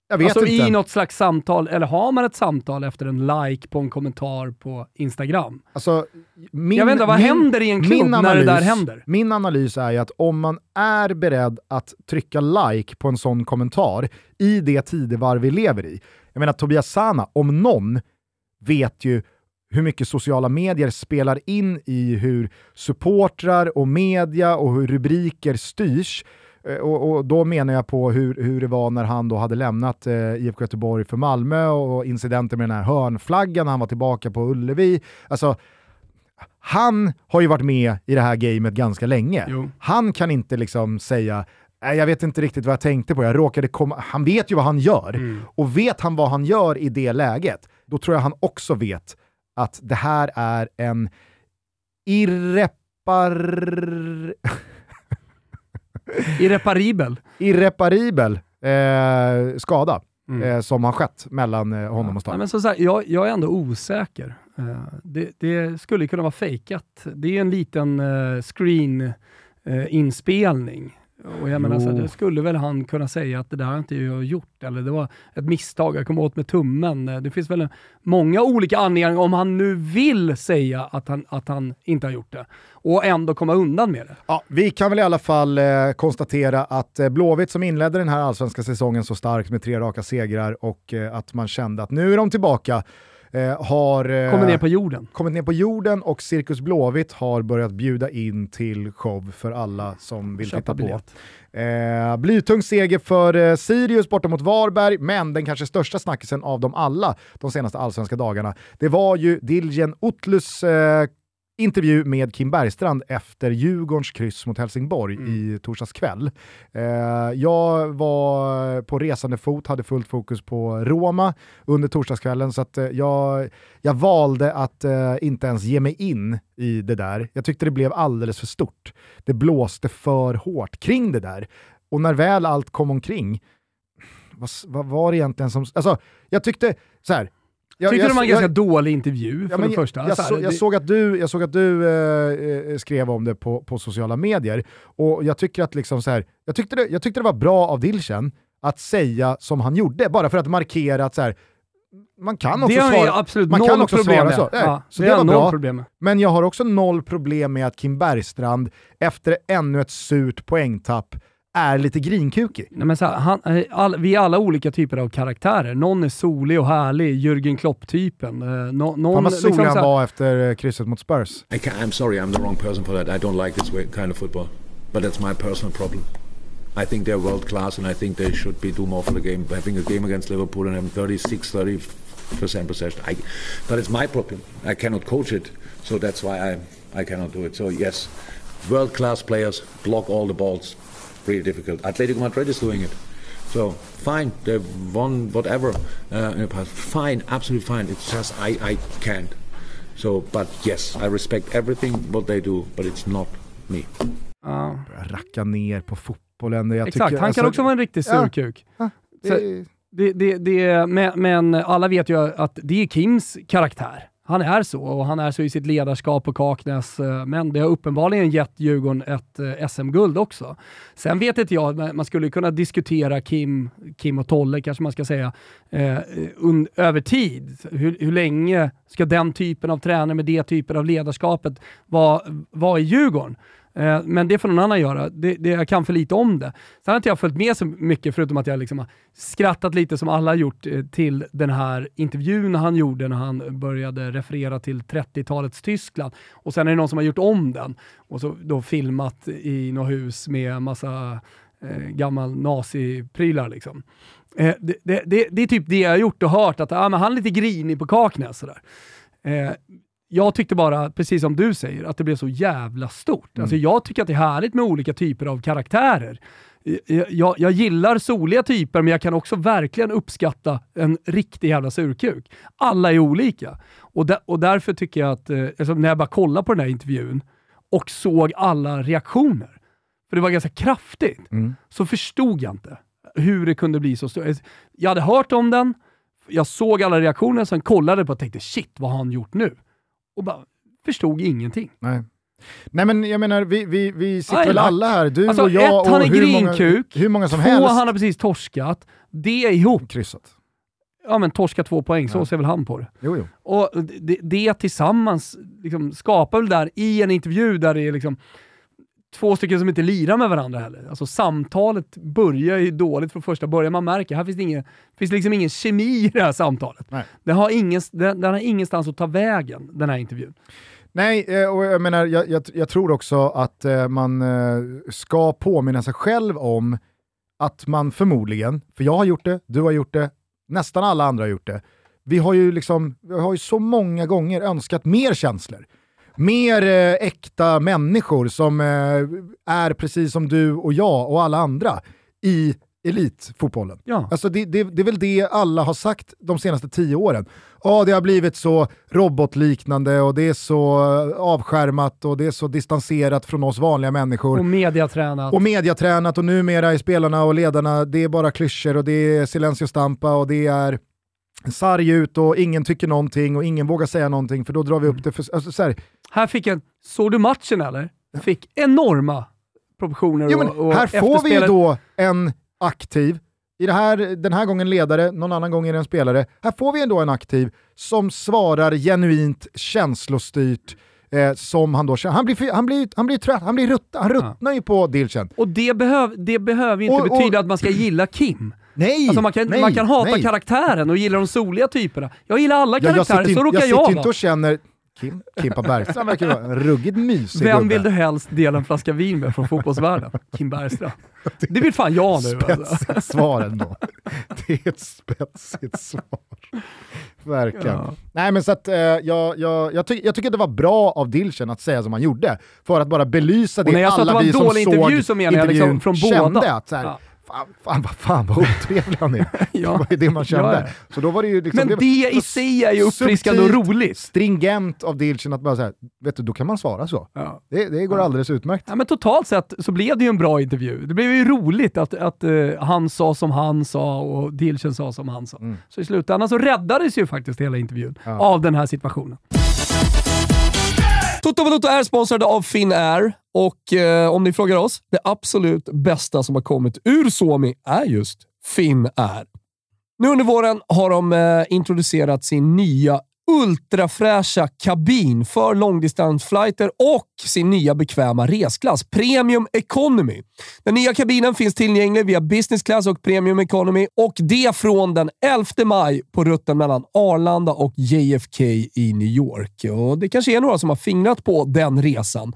Jag vet alltså inte. i något slags samtal, eller har man ett samtal efter en like på en kommentar på Instagram? Alltså, min, jag vet inte, vad min- händer i en klubb min när det där händer? Min analys är ju att om man är beredd att trycka like på en sån kommentar i det tidevarv vi lever i. Jag menar Tobias Sana, om någon, vet ju hur mycket sociala medier spelar in i hur supportrar och media och hur rubriker styrs. Eh, Och, och då menar jag på hur, hur det var när han då hade lämnat eh, IFK Göteborg för Malmö och incidenter med den här hörnflaggan han var tillbaka på Ullevi. Alltså, han har ju varit med i det här gamet ganska länge. Jo. Han kan inte liksom säga jag vet inte riktigt vad jag tänkte på. Jag råkade komma... Han vet ju vad han gör. Mm. Och vet han vad han gör i det läget, då tror jag han också vet att det här är en irrepar... [laughs] Irreparibel. irreparibel eh, skada Mm. eh, som har skett mellan eh, honom och Ja, Stare. men som sagt, jag, jag är ändå osäker. Eh, det, det skulle kunna vara fejkat. Det är en liten uh, screen-inspelning. Och jag menar, så här, det skulle väl han kunna säga att det där har inte jag gjort, eller det var ett misstag, jag kom åt med tummen. Det finns väl många olika anledningar om han nu vill säga att han, att han inte har gjort det och ändå komma undan med det. Ja, vi kan väl i alla fall eh, konstatera att eh, Blåvitt som inledde den här allsvenska säsongen så starkt med tre raka segrar och eh, att man kände att nu är de tillbaka. Eh, har eh, Kommer ner på jorden. kommit ner på jorden och Cirkus Blåvitt har börjat bjuda in till show för alla som vill Köpa titta på. biljett. Eh, blytung seger för eh, Sirius borta mot Varberg, men den kanske största snackisen av dem alla de senaste allsvenska dagarna, det var ju Diljen Utlus eh, intervju med Kim Bergstrand efter Djurgårdens kryss mot Helsingborg i torsdags kväll. Eh, jag var på resande fot, hade fullt fokus på Roma under torsdagskvällen så att eh, jag, jag valde att eh, inte ens ge mig in i det där. Jag tyckte det blev alldeles för stort. Det blåste för hårt kring det där. Och när väl allt kom omkring, vad, vad var det egentligen som... Alltså, jag tyckte så här. Jag, Tyckte jag, det var en jag, ganska dålig intervju för men det första. Jag, Så jag, såg att du, jag såg att du eh, eh, skrev om det på, på sociala medier och jag tycker att liksom så här, jag, tyckte det, jag tyckte det var bra av Dilchen att säga som han gjorde, bara för att markera att så här, man kan också det svara, absolut man noll kan också problem svara så. Nej, Ja, så det det var bra. problem. Men jag har också noll problem med att Kim Bergstrand efter ännu ett surt poängtapp är lite grinkukig. Nej, men så här, han, eh, all, vi är alla olika typer av karaktärer. Någon är solig och härlig, Jürgen Klopp-typen. Eh, nå- någon, Fan vad solig liksom han var efter eh, krysset mot Spurs. I can I'm sorry, I'm the wrong person for that. I don't like this way, kind of football. But that's my personal problem. I think they're world class and I think they should be do more for the game. Having a game against Liverpool and having 36, 30% possession. I, but it's my problem. I cannot coach it. So that's why I, I cannot do it. So yes, world class players block all the balls. Really difficult. Atletico Madrid is doing it. So fine, they've won whatever uh, in the past. Fine, absolutely fine. It's just I, I can't. So, but yes, I respect everything what they do, but it's not me. Ja, Racka ner på fotbollen. Jag exakt, tycker, han kan alltså, också vara en riktig ja. surkuk. det- Så- Det, det, det, men, men alla vet ju att det är Kims karaktär. Han är så och han är så i sitt ledarskap på Kaknäs, eh, men det har uppenbarligen gett Djurgården ett eh, SM-guld också. Sen vet inte jag, man skulle kunna diskutera Kim, Kim och Tolle kanske man ska säga, eh, un, över tid. Hur, hur länge ska den typen av tränare med det typen av ledarskapet vara, vara i Djurgården? Eh, Men det får någon annan göra. Det, det, jag kan för lite om det. Sen har inte jag följt med så mycket, förutom att jag liksom har skrattat lite som alla har gjort eh, till den här intervjun han gjorde när han började referera till 30-talets Tyskland. Och sen är det någon som har gjort om den och så då filmat i något hus med massa eh, gammal naziprylar liksom. Eh, det, det, det, det är typ det jag har gjort och hört, att ah, men han är lite grinig på Kaknäs. Sådär. Eh, jag tyckte bara, precis som du säger, att det blev så jävla stort. Alltså, jag tycker att det är härligt med olika typer av karaktärer. Jag, jag, jag gillar soliga typer, men jag kan också verkligen uppskatta en riktig jävla surkuk. Alla är olika. Och, där, och därför tycker jag att, eh, alltså, när jag bara kollade på den här intervjun och såg alla reaktioner, för det var ganska kraftigt, så förstod jag inte hur det kunde bli så stort. Jag hade hört om den, jag såg alla reaktioner, sen kollade på och tänkte shit, vad har han gjort nu? Och bara förstod ingenting. Nej. Nej men jag menar, vi, vi, vi sitter väl alla här, du Alltså, och jag ett, han och är hur många, grinkuk. hur många som Två, helst. han har precis torskat. Det ihop, kryssat. ja men torska två poäng, så Ja. ser väl han på det. Jo, jo. Och det, det tillsammans liksom skapar väl där i en intervju där det är liksom två stycken som inte lirar med varandra heller. Alltså samtalet börjar ju dåligt från första början. Man märker, här finns det ingen, finns liksom ingen kemi i det här samtalet. Nej. Den har, ingen, den, den har ingenstans att ta vägen, den här intervjun. Nej, eh, och jag menar, jag, jag, jag tror också att eh, man eh, ska påminna sig själv om att man förmodligen, för jag har gjort det, du har gjort det, nästan alla andra har gjort det. Vi har ju, liksom, vi har ju så många gånger önskat mer känslor. Mer eh, äkta människor som eh, är precis som du och jag och alla andra i elitfotbollen. Ja. Alltså det, det, det är väl det alla har sagt de senaste tio åren. Ja, det har blivit så robotliknande och det är så eh, avskärmat och det är så distanserat från oss vanliga människor. Och mediatränat. Och mediatränat och numera är spelarna och ledarna, det är bara klyschor och det är silencio stampa och det är sarg ut och ingen tycker någonting och ingen vågar säga någonting för då drar vi upp det för... Alltså, så här, Här fick en, såg du matchen eller? Fick enorma proportioner jo, men och, och här får vi ju då en aktiv, i det här, den här gången ledare, någon annan gång är det en spelare. Här får vi ändå en aktiv som svarar genuint känslostyrt eh, som han då känner. Han blir, han blir, han blir trött, han, blir rutt, han ruttnar ju på Dilchen. Och det, behöv, det behöver ju inte Och- och- betyda att man ska gilla Kim. Nej! Alltså man, kan, nej, man kan hata nej. karaktären och gilla de soliga typerna. Jag gillar alla Ja, jag karaktärer, så råkar jag jag, sitter inte vara. och känner Kim, Kimpa Bergstrand verkar vara en ruggigt mysig Vem gubbe. vill du helst dela en flaska vin med från fotbollsvärlden? Kim Bergstrand. Det vill fan jag nu. Alltså. Spetsigt svar ändå. Det är ett spetsigt svar. Verkligen. Ja. Nej men så att eh, jag, jag, jag, ty jag tycker det var bra av Dilchen att säga som han gjorde. För att bara belysa Och det när jag alla vi som såg intervju så menar jag liksom intervjun från kände att så här, Ja. Fan, fan, vad fan vad otrevlig han är. [laughs] Ja. Det var ju det man kände. Ja, ja. Så då var det ju liksom, Men var- det i sig är ju uppfriskande och roligt. Stringent av Dilchen att bara säga, vet du, då kan man svara så. Ja. Det, det går alldeles utmärkt. Ja, men totalt sett så blev det ju en bra intervju. Det blev ju roligt att, att eh, han sa som han sa och Dilchen sa som han sa. Så i slutändan så räddades ju faktiskt hela intervjun av den här situationen. Toto Balotto är sponsrade av Finnair och eh, om ni frågar oss, det absolut bästa som har kommit ur Suomi är just Finnair. Nu under våren har de eh, introducerat sin nya ultrafräscha kabin för långdistansflighter och sin nya bekväma resklass, Premium Economy. Den nya kabinen finns tillgänglig via Business Class och Premium Economy och det från den 11 maj på rutten mellan Arlanda och JFK i New York. Och Det kanske är några som har fingrat på den resan.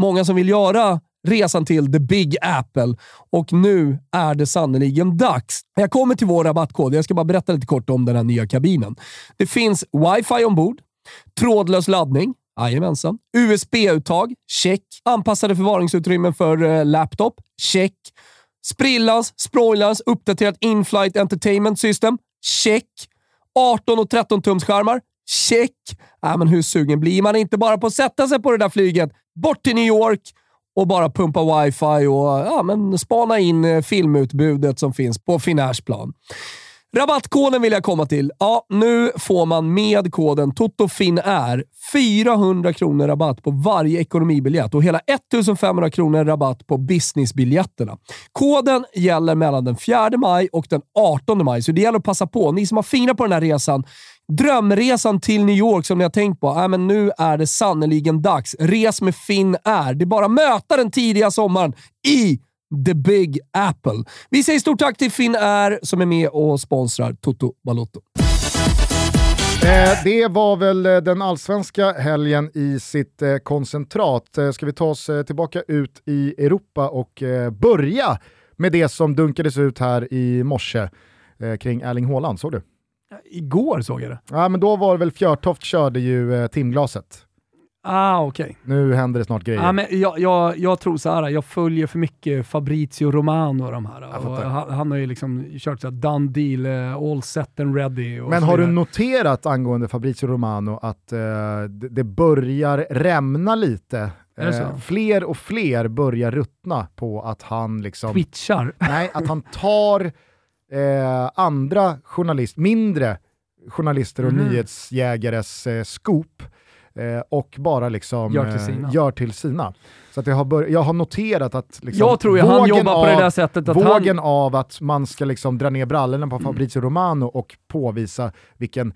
Många som vill göra resan till the big apple och nu är det sannoliken dags. Jag kommer till vår rabattkod. Jag ska bara berätta lite kort om den här nya kabinen. Det finns wifi ombord, trådlös laddning, Jajamensan. USB-uttag? Check. Anpassade förvaringsutrymmen för eh, laptop? Check. Sprillans, sproilans, uppdaterat inflight entertainment system? Check. 18 och 13 tums skärmar? Check. Äh, men hur sugen blir man inte bara på att sätta sig på det där flyget bort till New York och bara pumpa wifi och ja, men spana in eh, filmutbudet som finns på Finnairs plan. Rabattkoden vill jag komma till. Ja, nu får man med koden TOTOFINNÄR 400 kronor rabatt på varje ekonomibiljett och hela 1500 kronor rabatt på businessbiljetterna. Koden gäller mellan den 4 maj och den 18 maj, så det gäller att passa på. Ni som har fingrar på den här resan, drömresan till New York som ni har tänkt på. Äh, men nu är det sannoliken dags. Res med Finn Air. Det är bara att möta den tidiga sommaren i The Big Apple. Vi säger stort tack till Finn Air som är med och sponsrar Toto Balotto. Eh, det var väl eh, den allsvenska helgen i sitt eh, koncentrat. Eh, ska vi ta oss eh, tillbaka ut i Europa och eh, börja med det som dunkades ut här i morse eh, kring Erling Haaland, såg du? Igår såg jag det. Ja, men då var det väl Fjörtoft körde ju eh, timglaset. Ah, okej. Nu händer det snart grejer. Ja, men jag, jag, jag tror så här, jag följer för mycket Fabrizio Romano och de här. Och han, han har ju liksom kört såhär done deal, eh, all set and ready. Och Men har du noterat angående Fabrizio Romano att eh, det, det börjar rämna lite? Eh, fler och fler börjar ruttna på att han liksom... Twitchar? Nej, att han [laughs] tar eh, andra journalister, mindre journalister och Mhm. nyhetsjägares eh, scoop eh, och bara liksom Gör till eh, sina. gör till sina. Så att jag, har bör- jag har noterat att liksom, Jag tror han vågen jobbar på det av- där sättet att Vågen han... av att man ska liksom dra ner brallorna på Fabrizio Romano och påvisa vilken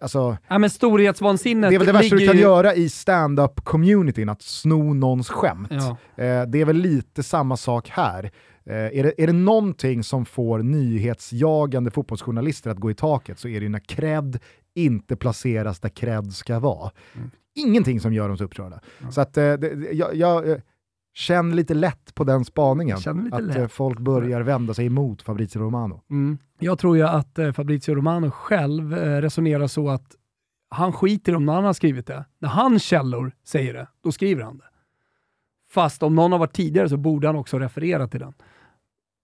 Alltså, Ja, men storhetsvansinnet det är väl det värsta du kan ju- göra i stand-up-communityn, att sno någons skämt. Ja. Eh, det är väl lite samma sak här. Eh, är, det, är det någonting som får nyhetsjagande fotbollsjournalister att gå i taket så är det ju när cred inte placeras där cred ska vara. Mm. Ingenting som gör dem så upprörda. Så att, eh, det, jag, jag känner lite lätt på den spaningen. Att lätt. eh, folk börjar vända sig emot Fabrizio Romano. Mm. Jag tror ju att eh, Fabrizio Romano själv eh, resonerar så att han skiter om någon annan har skrivit det. När hans källor säger det, då skriver han det. Fast om någon har varit tidigare så borde han också referera till den.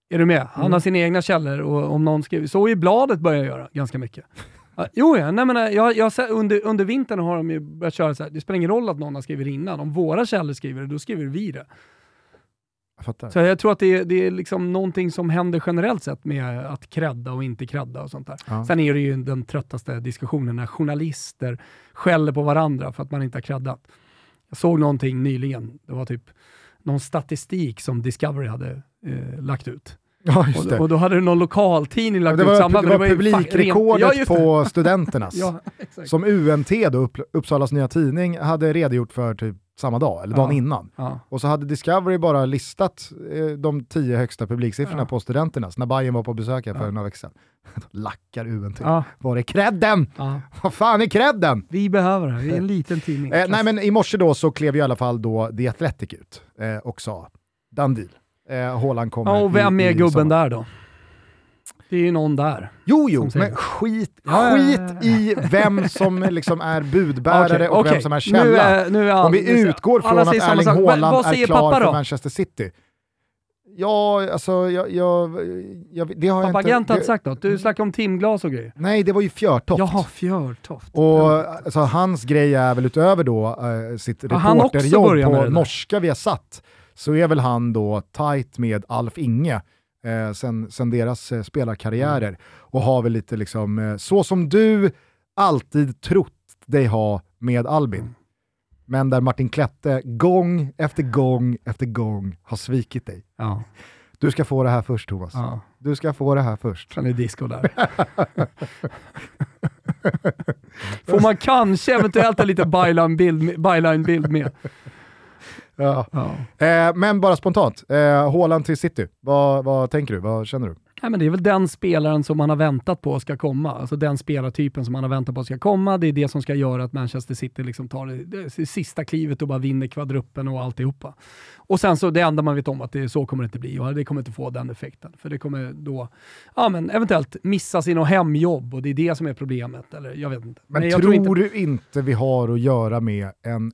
Är du med? Han Mm. har sina egna källor och om någon skriver, så i bladet börjar jag göra ganska mycket. Jo, ja. Nej, men, eh, jag, jag, under, under vintern har de ju börjat köra så här, det spelar ingen roll att någon har skrivit innan. Om våra källor skriver det, då skriver vi det. Jag fattar. Så jag tror att det är, det är liksom någonting som händer generellt sett med att credda och inte credda och sånt där. Ja. Sen är det ju den tröttaste diskussionen när journalister skäller på varandra för att man inte har creddat. Jag såg någonting nyligen, det var typ någon statistik som Discovery hade eh, lagt ut. Ja, just det. och då hade någon lokaltidning lagt det ut var, samma. det var ju fuck- publikrekordet Ja, det. på [laughs] Studenternas. Ja. Som UNT, då, Upp, Uppsalas Nya Tidning, hade redogjort för typ samma dag, eller dagen Ja. innan. Ja. Och så hade Discovery bara listat eh, de tio högsta publiksiffrorna Ja. på Studenternas när Bayern var på besök här för Ja. några veckor sedan. [laughs] Lackar UNT. Ja. Var är credden? Vad fan är credden? Vi behöver det, vi är en [laughs] liten tidning. Eh, nej men i morse då så klev i alla fall då The Athletic ut eh, och sa done deal. Eh, Haaland kommer ja, och vem i, är i gubben sommar. där då? Det är ju någon där. Jo, jo, men skit, Ja, skit ja, ja. i vem som liksom är budbärare Okej, och vem okej. som är Nu källa. är- nu är Om vi utgår från att Erling Haaland är klar för? Manchester City. Ja, alltså jag, jag, jag, det har jag Pappa inte... Har inte det- sagt något. Du snackar om timglas och grejer. Nej, det var ju Fjörtoft. Jaha, Fjörtoft. Och alltså, hans grej är väl utöver då eh, sitt reporterjobb på norska vi har satt så är väl han då tight med Alf Inge eh, sen, sen deras eh, spelarkarriärer Mm. och har väl lite liksom, eh, så som du alltid trott dig ha med Albin. Mm. Men där Martin Klette gång efter gång efter gång har svikit dig. Ja, Du ska få det här först Thomas. ja. Du ska få det här först. Sen är disco där. [laughs] Får man kanske eventuellt en liten byline-bild byline med. Ja. Ja. Eh, men bara spontant, eh, till City, vad, vad tänker du? Vad känner du? Nej, men det är väl den spelaren som man har väntat på ska komma. Alltså den spelartypen som man har väntat på ska komma. Det är det som ska göra att Manchester City liksom tar det, det sista klivet och bara vinner kvadruppen och alltihopa. Och sen så det enda man vet om att det, så kommer det inte bli och det kommer inte få den effekten. För det kommer då ja, men eventuellt missa sina hemjobb och det är det som är problemet. Eller jag vet inte. Men jag tror, inte, du inte vi har att göra med en...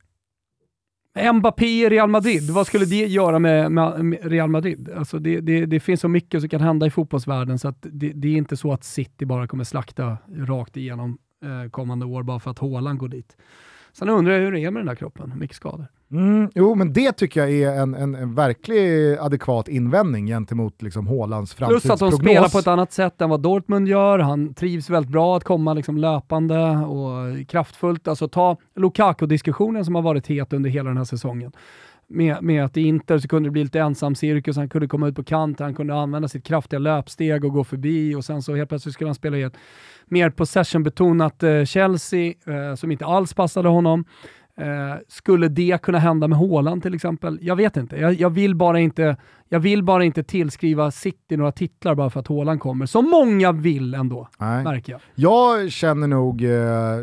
Mbappé i Real Madrid, vad skulle det göra med, med, Real Madrid? Alltså det, det, det finns så mycket som kan hända i fotbollsvärlden så att det, det är inte så att City bara kommer slakta rakt igenom eh, kommande år bara för att Haaland går dit. Sen undrar jag hur det är med den där kroppen, mycket skador. Mm, jo, men det tycker jag är en, en, en verklig adekvat invändning gentemot liksom Haalands Plus att de framtidsprognos. spelar på ett annat sätt än vad Dortmund gör. Han trivs väldigt bra att komma liksom löpande och kraftfullt. Alltså ta Lukaku-diskussionen som har varit het under hela den här säsongen. Med, med att i Inter så kunde det bli lite ensam cirkus, han kunde komma ut på kant, han kunde använda sitt kraftiga löpsteg och gå förbi och sen så helt plötsligt skulle han spela i ett mer possession-betonat eh, Chelsea eh, som inte alls passade honom. Eh, skulle det kunna hända med Haaland till exempel? Jag vet inte. Jag, jag, vill bara inte. jag vill bara inte tillskriva City några titlar bara för att Haaland kommer. Som många vill ändå, Nej. märker jag. Jag känner nog eh,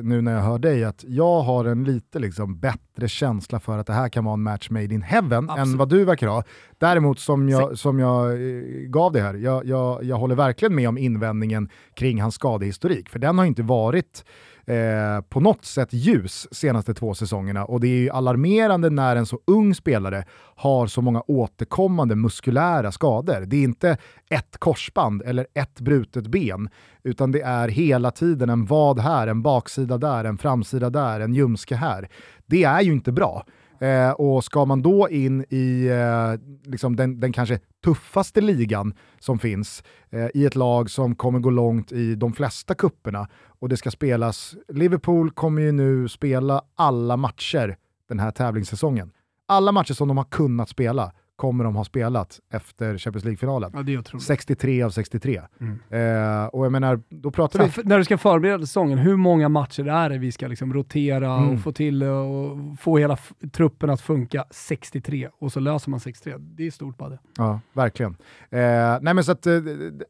nu när jag hör dig att jag har en lite liksom, bättre känsla för att det här kan vara en match made in heaven Absolut. än vad du verkar ha. Däremot som jag, som jag eh, gav det här, jag, jag, jag håller verkligen med om invändningen kring hans skadehistorik, för den har inte varit eh, på något sätt ljus senaste två säsongerna och det är ju alarmerande när en så ung spelare har så många återkommande muskulära skador. Det är inte ett korsband eller ett brutet ben, utan det är hela tiden en vad här, en baksida där, en framsida där, en ljumske här. Det är ju inte bra. Eh, och ska man då in i eh, liksom den, den kanske tuffaste ligan som finns, eh, i ett lag som kommer gå långt i de flesta kupperna och det ska spelas, Liverpool kommer ju nu spela alla matcher den här tävlingssäsongen. Alla matcher som de har kunnat spela kommer de ha spelat efter Champions League-finalen. Ja, det är otroligt. 63 av 63. Mm. Eh, och jag menar, då pratar Sen, vi... när du ska förbereda säsongen, hur många matcher är det vi ska liksom rotera Mm. och få till och få hela truppen att funka 63 och så löser man 63. Det är stort bara det. Ja, verkligen. Eh, nej men så att, eh,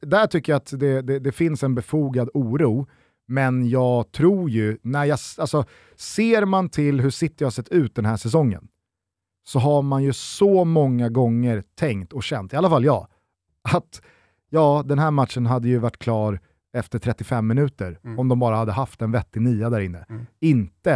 där tycker jag att det, det, det finns en befogad oro, men jag tror ju, när jag, alltså, ser man till hur City har sett ut den här säsongen, så har man ju så många gånger tänkt och känt, i alla fall jag, att ja, den här matchen hade ju varit klar efter 35 minuter Mm. om de bara hade haft en vettig nia där inne. Mm. Inte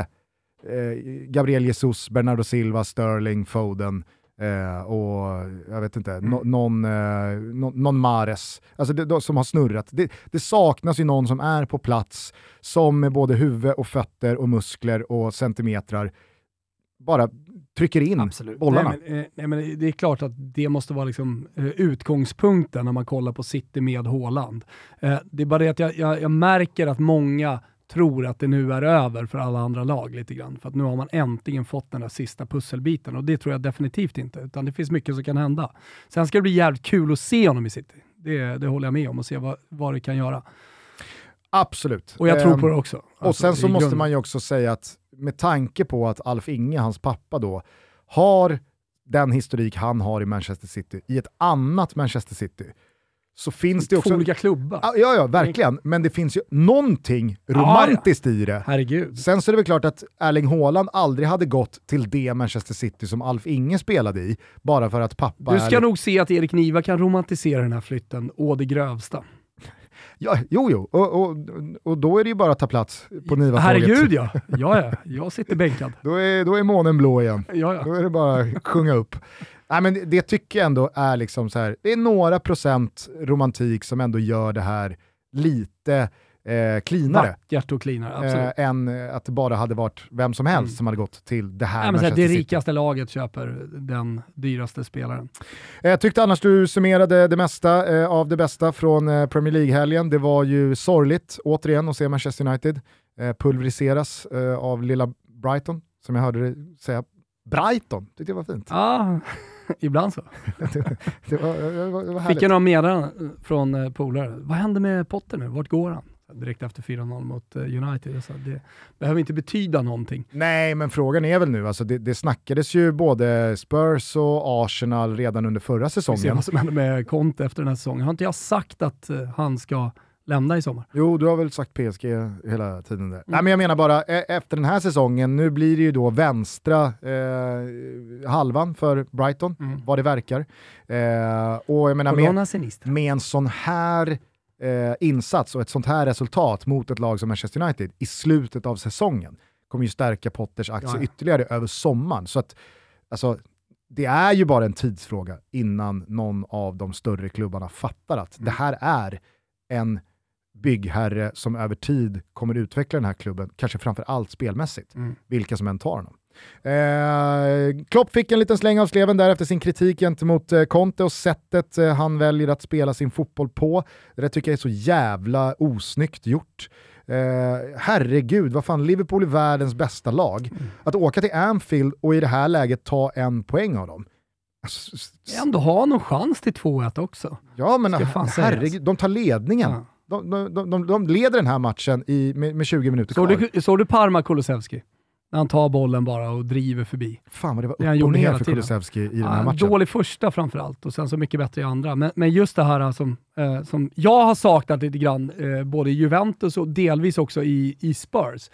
eh, Gabriel Jesus, Bernardo Silva, Sterling, Foden eh, och jag vet inte, Mm. nå- någon, eh, nå- någon Mares alltså det, de, som har snurrat. Det, det saknas ju någon som är på plats som med både huvud och fötter och muskler och centimetrar bara trycker in bollarna. Nej, men, eh, nej, men det är klart att det måste vara liksom, eh, utgångspunkten när man kollar på City med Haaland. Eh, det är bara det att jag, jag, jag märker att många tror att det nu är över för alla andra lag lite grann. För att nu har man äntligen fått den där sista pusselbiten och det tror jag definitivt inte. Utan det finns mycket som kan hända. Sen ska det bli jävligt kul att se honom i City. Det, det håller jag med om och se vad, vad det kan göra. Absolut. Och jag tror Ehm, på det också. och Alltså, sen så i måste man ju också säga att med tanke på att Alf Inge, hans pappa då, har den historik han har i Manchester City, i ett annat Manchester City, så finns det Två också... olika klubbar. Ja, ja, ja, verkligen. Men det finns ju någonting romantiskt i det. Herregud. Sen så är det väl klart att Erling Haaland aldrig hade gått till det Manchester City som Alf Inge spelade i, bara för att pappa Du ska är... nog se att Erik Niva kan romantisera den här flytten å det grövsta. [laughs] Ja, jo, jo, och, och, och då är det ju bara att ta plats på Niva Herregud ja. [laughs] ja, ja. Jag sitter bänkad. Då är, då är månen blå igen. Ja, ja. Då är det bara att sjunga upp. Nej, men det, det tycker jag ändå är liksom så här, det är några procent romantik som ändå gör det här lite eh, cleanare. Vackert och cleanare, absolut. Eh, än eh, att det bara hade varit vem som helst Mm. som hade gått till det här Nej, men så här, Manchester det City. rikaste laget köper den dyraste spelaren. Jag Eh, tyckte annars du summerade det mesta eh, av det bästa från eh, Premier League-helgen. Det var ju sorgligt återigen att se Manchester United eh, pulveriseras eh, av lilla Brighton, som jag hörde dig säga. Brighton, tyckte jag var fint. Ja, [laughs] ibland så. [laughs] Det var, det var, det var Fick jag några meddelanden från eh, polare. Vad händer med Potter nu? Vart går han? Direkt efter 4-0 mot eh, United. Sa, det behöver inte betyda någonting. Nej, men frågan är väl nu, alltså det, det snackades ju både Spurs och Arsenal redan under förra Vi ser säsongen. vad som händer med Conte efter den här säsongen. Har inte jag sagt att eh, han ska lämna i sommar? Jo, du har väl sagt PSG hela tiden där. Nej, men jag menar bara, e- efter den här säsongen, nu blir det ju då vänstra eh, halvan för Brighton, Mm. vad det verkar. Eh, och jag menar, med, med en sån här eh, insats och ett sånt här resultat mot ett lag som Manchester United i slutet av säsongen kommer ju stärka Potters aktie Ja, ja. ytterligare över sommaren. Så att, alltså, det är ju bara en tidsfråga innan någon av de större klubbarna fattar att Mm. det här är en byggherre som över tid kommer utveckla den här klubben, kanske framför allt spelmässigt, Mm. vilka som än tar honom. Eh, Klopp fick en liten släng av sleven där efter sin kritik gentemot eh, Conte och sättet eh, han väljer att spela sin fotboll på. Det där tycker jag är så jävla osnyggt gjort. Eh, herregud, vad fan, Liverpool är världens bästa lag. Att åka till Anfield och i det här läget ta en poäng av dem. Alltså, Ändå ha någon chans till 2-1 också. Ja men herregud, de tar ledningen. Ja. De, de, de, de leder den här matchen i, med, med 20 minuter Såg kvar. du, såg du Parma Kulusevski? När han tar bollen bara och driver förbi. Fan vad det var Det upp och ner för. Kulusevski i den här matchen. dålig första framförallt och sen så mycket bättre i andra. Men, men just det här som, eh, som jag har saknat lite grann, eh, både i Juventus och delvis också i, i Spurs.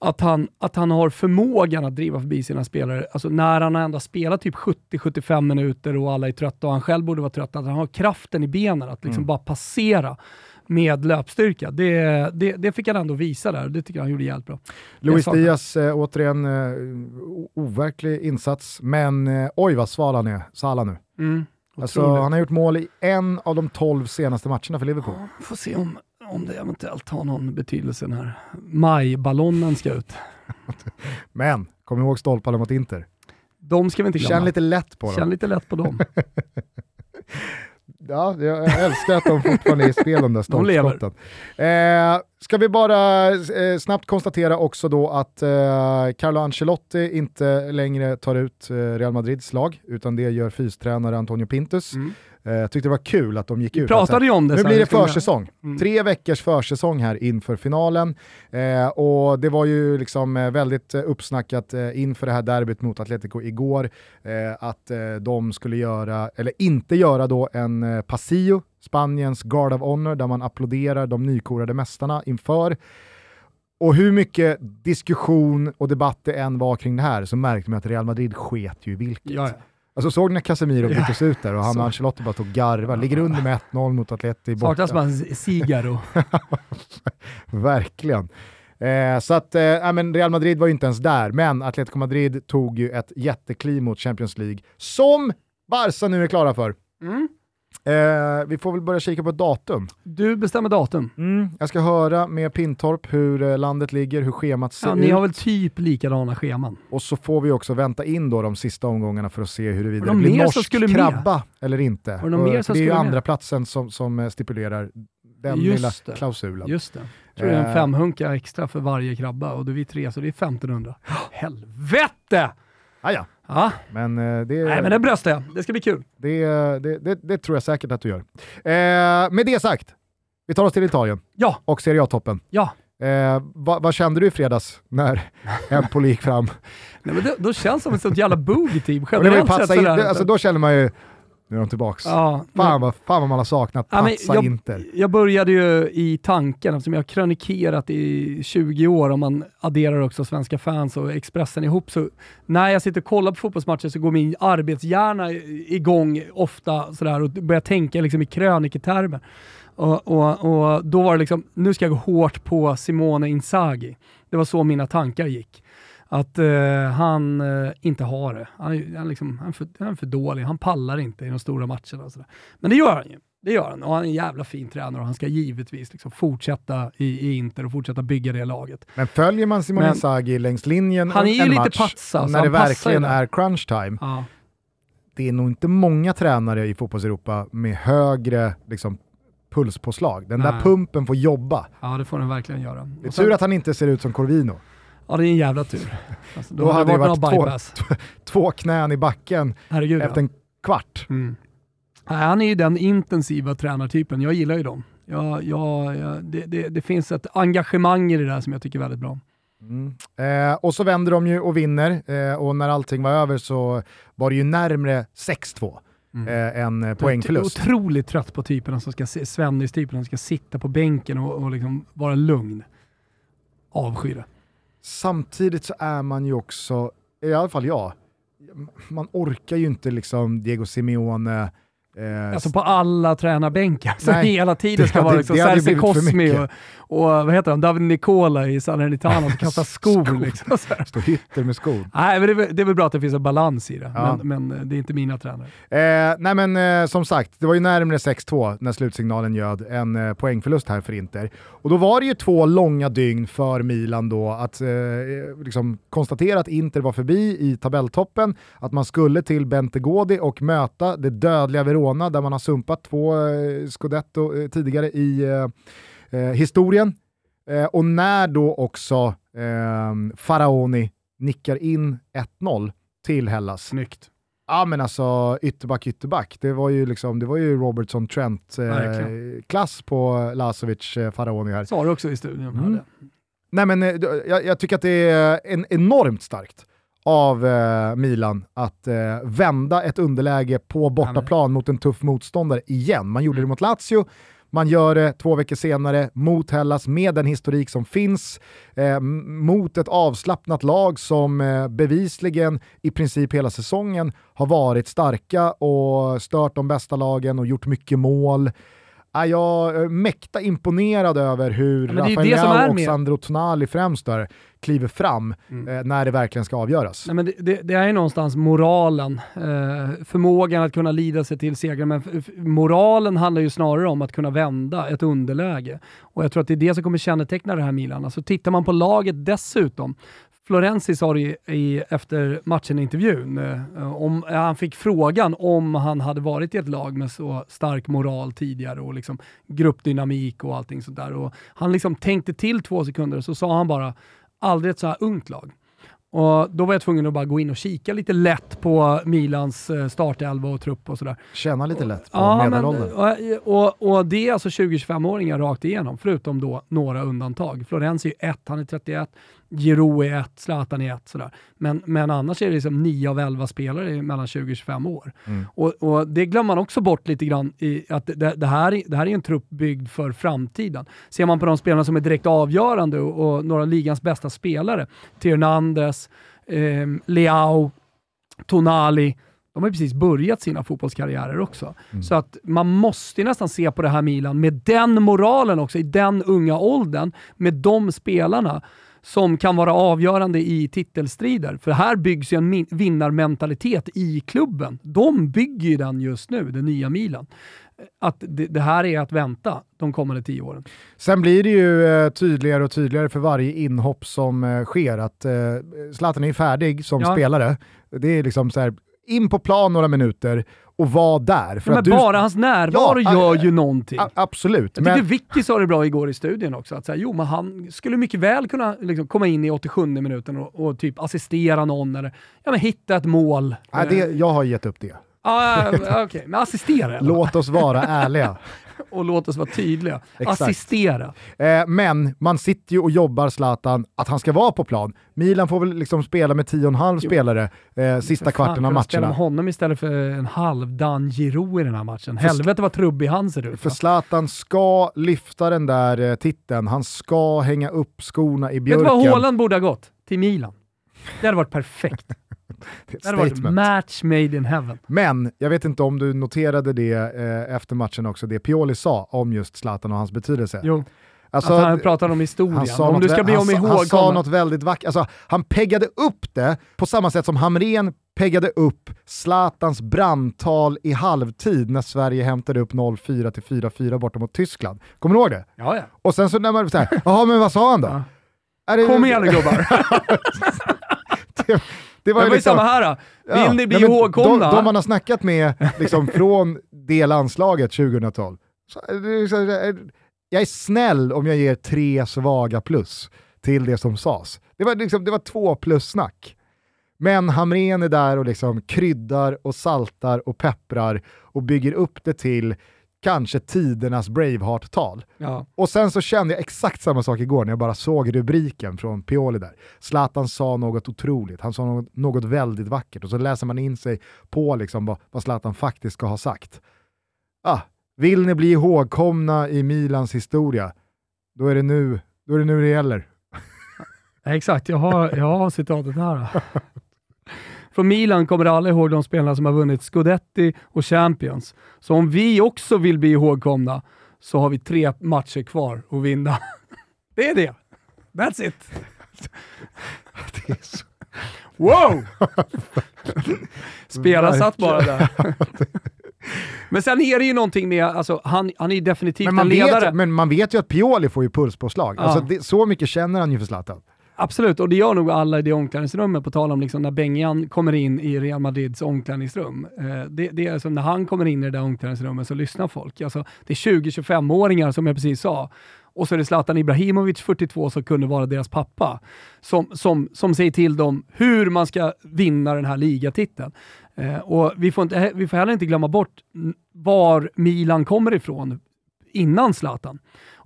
Att han, att han har förmågan att driva förbi sina spelare. Alltså när han ändå spelat typ 70-75 minuter och alla är trötta och han själv borde vara trött, att han har kraften i benen att Mm. liksom bara passera med löpstyrka. Det, det, det fick han ändå visa där och det tycker jag han gjorde jävligt bra. Luis Diaz, eh, återigen eh, overklig insats, men eh, oj vad sval han är, Salah nu. Mm, Alltså, han har gjort mål i en av de tolv senaste matcherna för Liverpool. Ja, får se om, om det eventuellt har någon betydelse när majballonnen ska ut. [laughs] Men, kom ihåg stolparna mot Inter. De ska vi inte glömma. Känn lite lätt på dem. Känn lite lätt på dem. [laughs] Ja, jag älskar att de fortfarande är i spel de där stolpskotten. Eh, ska vi bara eh, snabbt konstatera också då att eh, Carlo Ancelotti inte längre tar ut eh, Real Madrids lag, utan det gör fystränare Antonio Pintus. Mm. Eh, jag tyckte det var kul att de gick Vi ut. pratade ju om det. Nu blir det vi- försäsong. Mm. Tre veckors försäsong här inför finalen. Eh, och det var ju liksom eh, väldigt eh, uppsnackat eh, inför det här derbyt mot Atletico igår, eh, att de skulle göra, eller inte göra då en Pasillo, Spaniens Guard of Honor, där man applåderar de nykorade mästarna inför. Och hur mycket diskussion och debatt det än var kring det här så märkte man att Real Madrid sket ju vilket. Ja, ja. Alltså såg ni när Casemiro Ja. byttes ut där och han och Ancelotti bara tog garvar, ligger under med 1-0 mot Atleti borta. Saknas man Sigaro. [laughs] Verkligen. Eh, så att, eh, ja, men Real Madrid var ju inte ens där, men Atletico Madrid tog ju ett jättekliv mot Champions League, som Barca nu är klara för. Mm. Eh, vi får väl börja kika på datum. Du bestämmer datum. Mm. Jag ska höra med Pintorp hur eh, landet ligger, hur schemat ser Ja, ut. ni har väl typ likadana scheman? Och så får vi också vänta in då de sista omgångarna för att se huruvida det det blir norsk skulle med? krabba eller inte. Och mer som det är ju med? andra platsen som, som eh, stipulerar den Just lilla det. klausulen. Just det. Jag tror det är en Eh. femhunka extra för varje krabba och då är vi tre så det är 1500. [gasps] Helvete! Ah, ja. Men, eh, det, nej men det bröstar jag. Det ska bli kul. Det, det, det, det tror jag säkert att du gör. Eh, med det sagt, vi tar oss till Italien Ja, och Serie A-toppen. ja. Eh, vad, vad kände du i fredags när [laughs] Empoli gick fram? Nej, men då, då känns det som ett sånt jävla boogie-team. Generellt sett alltså, då känner man ju, nu är de tillbaks. ja, Fan, vad, fan vad man har saknat Ja, men Pazza jag, Inter. jag började ju i tanken, eftersom jag har krönikerat i 20 år, om man adderar också svenska fans och Expressen ihop, så när jag sitter och kollar på fotbollsmatcher så går min arbetshjärna igång ofta sådär och börjar tänka liksom i kröniketermer. Och, och, och då var det liksom, nu ska jag gå hårt på Simone Inzaghi. Det var så mina tankar gick. Att eh, han eh, inte har det. Han, han, liksom, han, är för, han är för dålig, han pallar inte i de stora matcherna. Och sådär. Men det gör han ju. Det gör han och han är en jävla fin tränare och han ska givetvis liksom fortsätta i, i Inter och fortsätta bygga det laget. Men följer man Simone Men- Inzaghi längs linjen Han är ju en lite match, patsa, så när det verkligen där. är crunch time, Ja. det är nog inte många tränare i fotbollseuropa med högre liksom, pulspåslag. Den där Nej. pumpen får jobba. ja, det får den verkligen göra. Det är tur att han inte ser ut som Corvino. Ja, det är en jävla tur. Alltså, då, Då hade det varit varit två-. [laughs] Två knän i backen Herregud efter ja. en kvart. Mm. Nej, han är ju den intensiva tränartypen. Jag gillar ju dem. Jag, jag, jag, det, det, det finns ett engagemang i det där som jag tycker är väldigt bra. Eh, och så vänder de ju och vinner eh, och när allting var över så var det ju närmre 6-2 eh, än eh, poängförlust. Otroligt trött på typerna som ska, Svennis-typerna som ska sitta på bänken och, och liksom vara lugn. Avskyr det. Samtidigt så är man ju också, i alla fall jag, man orkar ju inte liksom Diego Simeone, eh, Alltså på alla tränarbänkar. Så Nej, hela tiden ska det vara liksom Serse Cosmi och, och vad heter han, David Nicola i Salernitana som kastar [laughs] skor. liksom, så här. står hytter med skor. Nej, men det, det är väl bra att det finns en balans i det, Ja. men, men eh, det är inte mina tränare. Eh, nej men eh, som sagt, det var ju närmare 6-2 när slutsignalen ljöd en eh, poängförlust här för Inter. Och då var det ju två långa dygn för Milan då att eh, liksom konstatera att Inter var förbi i tabelltoppen, att man skulle till Bentegodi och möta det dödliga Verona där man har sumpat två eh, scudetto eh, tidigare i eh, eh, historien. Eh, och när då också eh, Faraoni nickar in 1-0 till Hellas. Snyggt. Ja men alltså ytterback, ytterback. Det var ju, liksom, det var ju Robertson eh. Trent-klass på Lazovic eh, Faraoni här. Sa du också i studion. Mm. Nej men eh, jag, jag tycker att det är en, enormt starkt av eh, Milan att eh, vända ett underläge på bortaplan mot en tuff motståndare igen. Man gjorde det mot Lazio, man gör det två veckor senare mot Hellas med den historik som finns, eh, mot ett avslappnat lag som eh, bevisligen i princip hela säsongen har varit starka och stört de bästa lagen och gjort mycket mål. Ja, jag är mäkta imponerad över hur Ja, Rafael Leao och Sandro Tonali främst där kliver fram eh, när det verkligen ska avgöras. Nej, men det, det, det är någonstans moralen, eh, förmågan att kunna lida sig till segrar, men moralen handlar ju snarare om att kunna vända ett underläge. Och jag tror att det är det som kommer känneteckna det här Milan. Alltså tittar man på laget dessutom, Florenzi sa det i, efter matchen-intervjun, eh, om, eh, han fick frågan om han hade varit i ett lag med så stark moral tidigare och liksom gruppdynamik och allting sånt där. Och han liksom tänkte till två sekunder och så sa han bara, aldrig ett så här ungt lag. Och då var jag tvungen att bara gå in och kika lite lätt på Milans eh, startelva och trupp och sådär. Känna lite lätt på Ja, medelåldern. och, och, och det är alltså 20-25-åringar rakt igenom, förutom då några undantag. Florenzi är ett, han är 31, Giroud är ett, Zlatan är ett. Sådär. Men, men annars är det liksom 9 av 11 spelare mellan 20 och 25 år. Mm. Och, och det glömmer man också bort lite grann i att det, det, här, är- det här är en trupp byggd för framtiden. Ser man på de spelarna som är direkt avgörande och, och några av ligans bästa spelare, Hernandez, eh, Leao, Tonali, de har precis börjat sina fotbollskarriärer också. Så att man måste nästan se på det här Milan med den moralen också, i den unga åldern, med de spelarna som kan vara avgörande i titelstrider. För här byggs ju en vinnarmentalitet i klubben. De bygger ju den just nu, det nya Milan. Att det, det här är att vänta de kommande tio åren. Sen blir det ju eh, tydligare och tydligare för varje inhopp som eh, sker att eh, Zlatan är färdig som Ja. spelare. Det är liksom så här, in på plan några minuter och var där. För Men att du, bara hans närvaro Ja, gör ju någonting. A- absolut. Jag Men, Vicky sa det bra igår i studion också, att så här, jo, men han skulle mycket väl kunna liksom, komma in i 87 minuten och, och typ assistera någon eller ja, men hitta ett mål. nej, det, jag har gett upp det. Ah, Okej, men assistera. Låt oss vara [laughs] ärliga. [laughs] Och låt oss vara tydliga. Exakt. Assistera. Eh, men man sitter ju och jobbar Zlatan att han ska vara på plan. Milan får väl liksom spela med 10,5 spelare eh, sista fan, kvarten av kunna Spela med matcherna. honom istället för en halvdan Giroud i den här matchen. Helvete vad trubbig han ser ut. För? Zlatan ska lyfta den där eh, titeln, han ska hänga upp skorna i Vet du vad björken. Haaland borde ha gått? Till Milan. Det hade varit perfekt. [laughs] Det hade varit match made in heaven. Men jag vet inte om du noterade det eh, efter matchen också, det Pioli sa om just Zlatan och hans betydelse. Jo, Alltså, att han pratar om historien. han sa Om du ska bli om sa- Han sa ihågkommen. något väldigt vackert. Alltså, han peggade upp det på samma sätt som Hamrén peggade upp Zlatans brandtal i halvtid när Sverige hämtade upp 0-4 till 4-4 borta mot Tyskland. Kommer du ihåg det? Ja, ja. Och sen så när man såhär, jaha men vad sa han då? Ja. Är det- Kom igen nu gubbar. [laughs] det, var Det ju var ju liksom, samma här. då. Vill Ja, ni bli ihågkomna? De, de man har snackat med liksom, från det landslaget 2012. Så, det är- jag är snäll om jag ger tre svaga plus till det som sades. Det var, liksom, det var två plus-snack. Men Hamrén är där och liksom kryddar och saltar och pepprar och bygger upp det till kanske tidernas Braveheart-tal. Ja. Och sen så kände jag exakt samma sak igår när jag bara såg rubriken från Pioli där. Zlatan sa något otroligt, han sa något, något väldigt vackert och så läser man in sig på liksom vad, vad Zlatan faktiskt ska ha sagt. Ah, vill ni bli ihågkomna i Milans historia, då är det nu, då är det, nu det gäller. Ja, Exakt, jag har, jag har citatet här. [laughs] Från Milan kommer alla ihåg de spelarna som har vunnit Scudetti och Champions. Så om vi också vill bli ihågkomna så har vi tre matcher kvar att vinna. [laughs] Det är det. That's it. [laughs] Det är så... Wow! [laughs] Spelaren satt bara där. Men sen är det ju någonting med, alltså, han, han är definitivt men, man en ledare. vet, men man vet ju att Pioli får ju pulspåslag. Ja. Alltså det, så mycket känner han ju för Zlatan. Absolut, och det gör nog alla i det omklädningsrummet, på tal om liksom när Bengan kommer in i Real Madrids omklädningsrum. Eh, det, det är som när han kommer in i det där omklädningsrummet så lyssnar folk. Alltså, det är 20-25-åringar som jag precis sa. Och så är det Zlatan Ibrahimovic, 42, som kunde vara deras pappa, som, som, som säger till dem hur man ska vinna den här ligatiteln. Eh, och vi får, inte, vi får heller inte glömma bort var Milan kommer ifrån innan Zlatan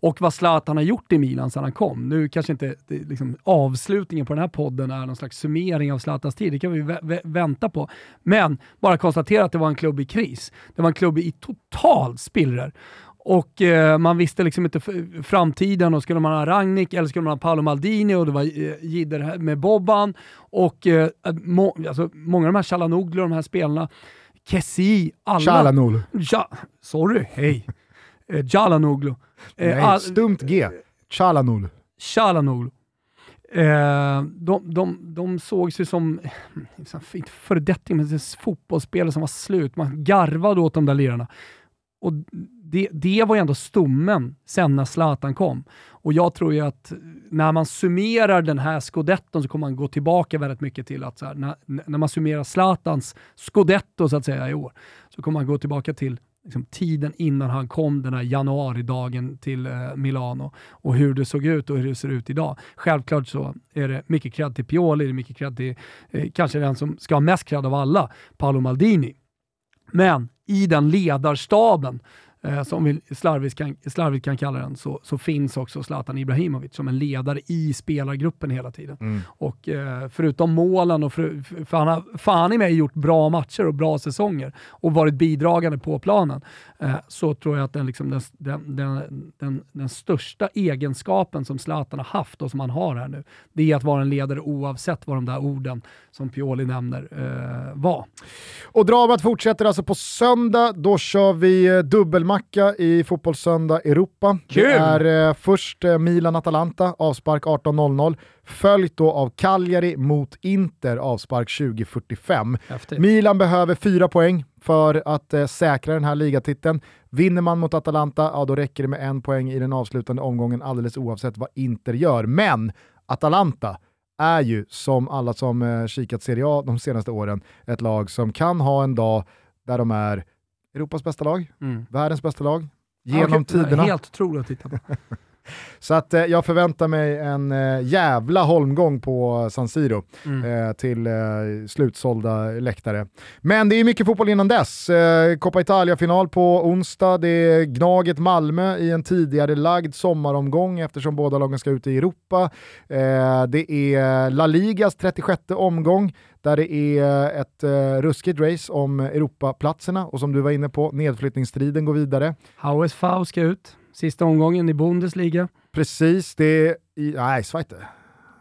och vad Zlatan har gjort i Milan sedan han kom. Nu kanske inte liksom, avslutningen på den här podden är någon slags summering av Zlatans tid, det kan vi vä- vä- vänta på. Men bara konstatera att det var en klubb i kris. Det var en klubb i total spillror. Och eh, man visste liksom inte framtiden och skulle man ha Ragnik eller skulle man ha Paolo Maldini och det var eh, Jidder med Bobban och eh, må, alltså, många av de här Chalanoglu, de här spelarna, Kessi, alla. Chalanol. Ja, sorry, hej. Eh, Jalanoglu. Eh, Nej, all- stumt G. Chalanol. Chalanoglu. Eh, de, de, de sågs ju som, som inte föredetting, men fotbollsspelare som var slut. Man garvade åt de där lirarna. Och det, det var ju ändå stommen sen när Zlatan kom. Och jag tror ju att när man summerar den här scudetton så kommer man gå tillbaka väldigt mycket till att här, när, när man summerar Zlatans scudetto så att säga i år, så kommer man gå tillbaka till liksom, tiden innan han kom den här januaridagen till eh, Milano och hur det såg ut och hur det ser ut idag. Självklart så är det mycket cred till Pioli, det är mycket cred till eh, kanske den som ska ha mest cred av alla, Paolo Maldini. Men i den ledarstaben, eh, som vi slarvigt kan, slarvigt kan kalla den, så, så finns också Zlatan Ibrahimovic som en ledare i spelargruppen hela tiden. Och eh, förutom målen, och för, för, han har fan i mig gjort bra matcher och bra säsonger och varit bidragande på planen, eh, så tror jag att den, liksom, den, den, den, den, största egenskapen som Zlatan har haft och som han har här nu, det är att vara en ledare oavsett vad de där orden som Pioli nämner eh, var. Och dramat fortsätter alltså på söndag. Då kör vi eh, dubbelmacka i Fotbollssöndag Europa. Kul! Det är eh, först eh, Milan-Atalanta, avspark 18.00. Följt då av Cagliari mot Inter, avspark 20.45. Häftigt. Milan behöver fyra poäng för att eh, säkra den här ligatiteln. Vinner man mot Atalanta, ja då räcker det med en poäng i den avslutande omgången alldeles oavsett vad Inter gör. Men Atalanta är ju, som alla som eh, kikat Serie A de senaste åren, ett lag som kan ha en dag där de är Europas bästa lag, Mm. världens bästa lag, genom Ja, okej. tiderna. Helt otroligt att titta på. [laughs] [laughs] Så att eh, jag förväntar mig en eh, jävla holmgång på San Siro Mm. eh, till eh, slutsålda läktare. Men det är mycket fotboll innan dess. Eh, Coppa Italia-final på onsdag. Det är Gnaget Malmö i en tidigare lagd sommaromgång eftersom båda lagen ska ut i Europa. Eh, det är La Ligas 36 omgång där det är ett eh, ruskigt race om Europaplatserna och som du var inne på, nedflyttningsstriden går vidare. HSV ska ut, sista omgången i Bundesliga Precis, det är i, nej, Zweite.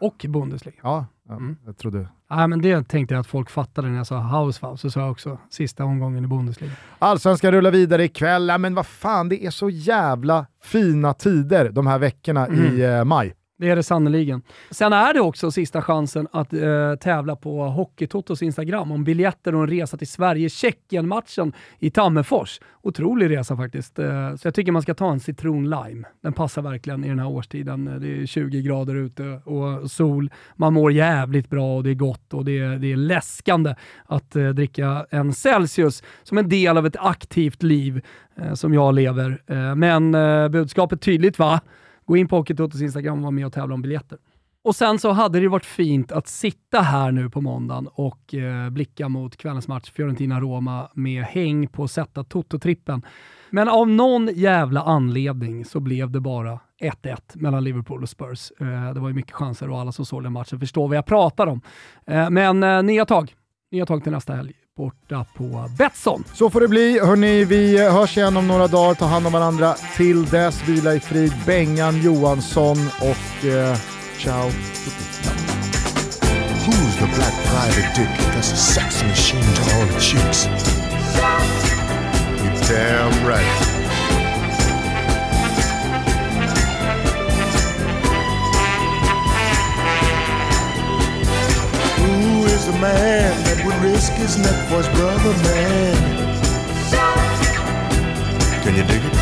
och Bundesliga. Ja, Ja, Mm. Jag trodde... Nej, men det tänkte jag att folk fattade när jag sa Hausfall, så sa jag också sista omgången i Bundesliga. Allsvenskan rullar vidare ikväll, ja, men vad fan det är så jävla fina tider de här veckorna Mm. i eh, maj. Det är det sannoliken. Sen är det också sista chansen att eh, tävla på Hockeytotos Instagram om biljetter och en resa till Sverige-Tjeckien-matchen i Tammerfors. Otrolig resa faktiskt. Eh, så jag tycker man ska ta en citron lime. Den passar verkligen i den här årstiden. Eh, det är 20 grader ute och sol. Man mår jävligt bra och det är gott och det är, det är läskande att eh, dricka en Celsius som en del av ett aktivt liv eh, som jag lever. Eh, men eh, budskapet tydligt va? Gå in på Hockeytotos Instagram och var med och tävla om biljetter. Och sen så hade det ju varit fint att sitta här nu på måndagen och eh, blicka mot kvällens match Fiorentina-Roma med häng på sätta Toto-trippen. Men av någon jävla anledning så blev det bara 1-1 mellan Liverpool och Spurs. Eh, det var ju mycket chanser och alla som såg den matchen förstår vad jag pratar om. Eh, men eh, nya tag. Nya tag till nästa helg borta på Betsson. Så får det bli. Hörni, vi hörs igen om några dagar. Ta hand om varandra. Till dess, vila i frid. Bengan Johansson och eh, ciao. Who's the black private dick that's a sex machine to all the chicks? You're damn right. Who is the man risk his neck for his brother, man? Can you dig it?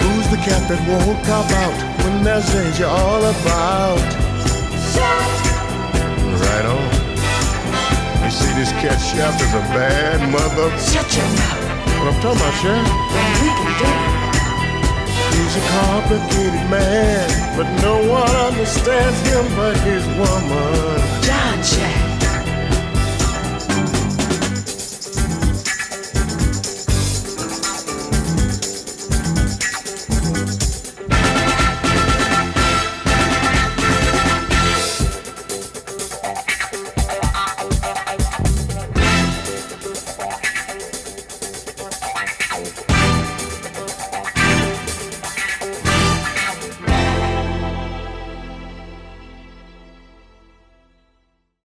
Who's the cat that won't cop out when there's danger all about? Right on. You see, this cat chef is a bad mother. Shut your mouth. What I'm talking about, chef? Then we can do it. He's a complicated man, but no one understands him but his woman. John Jack.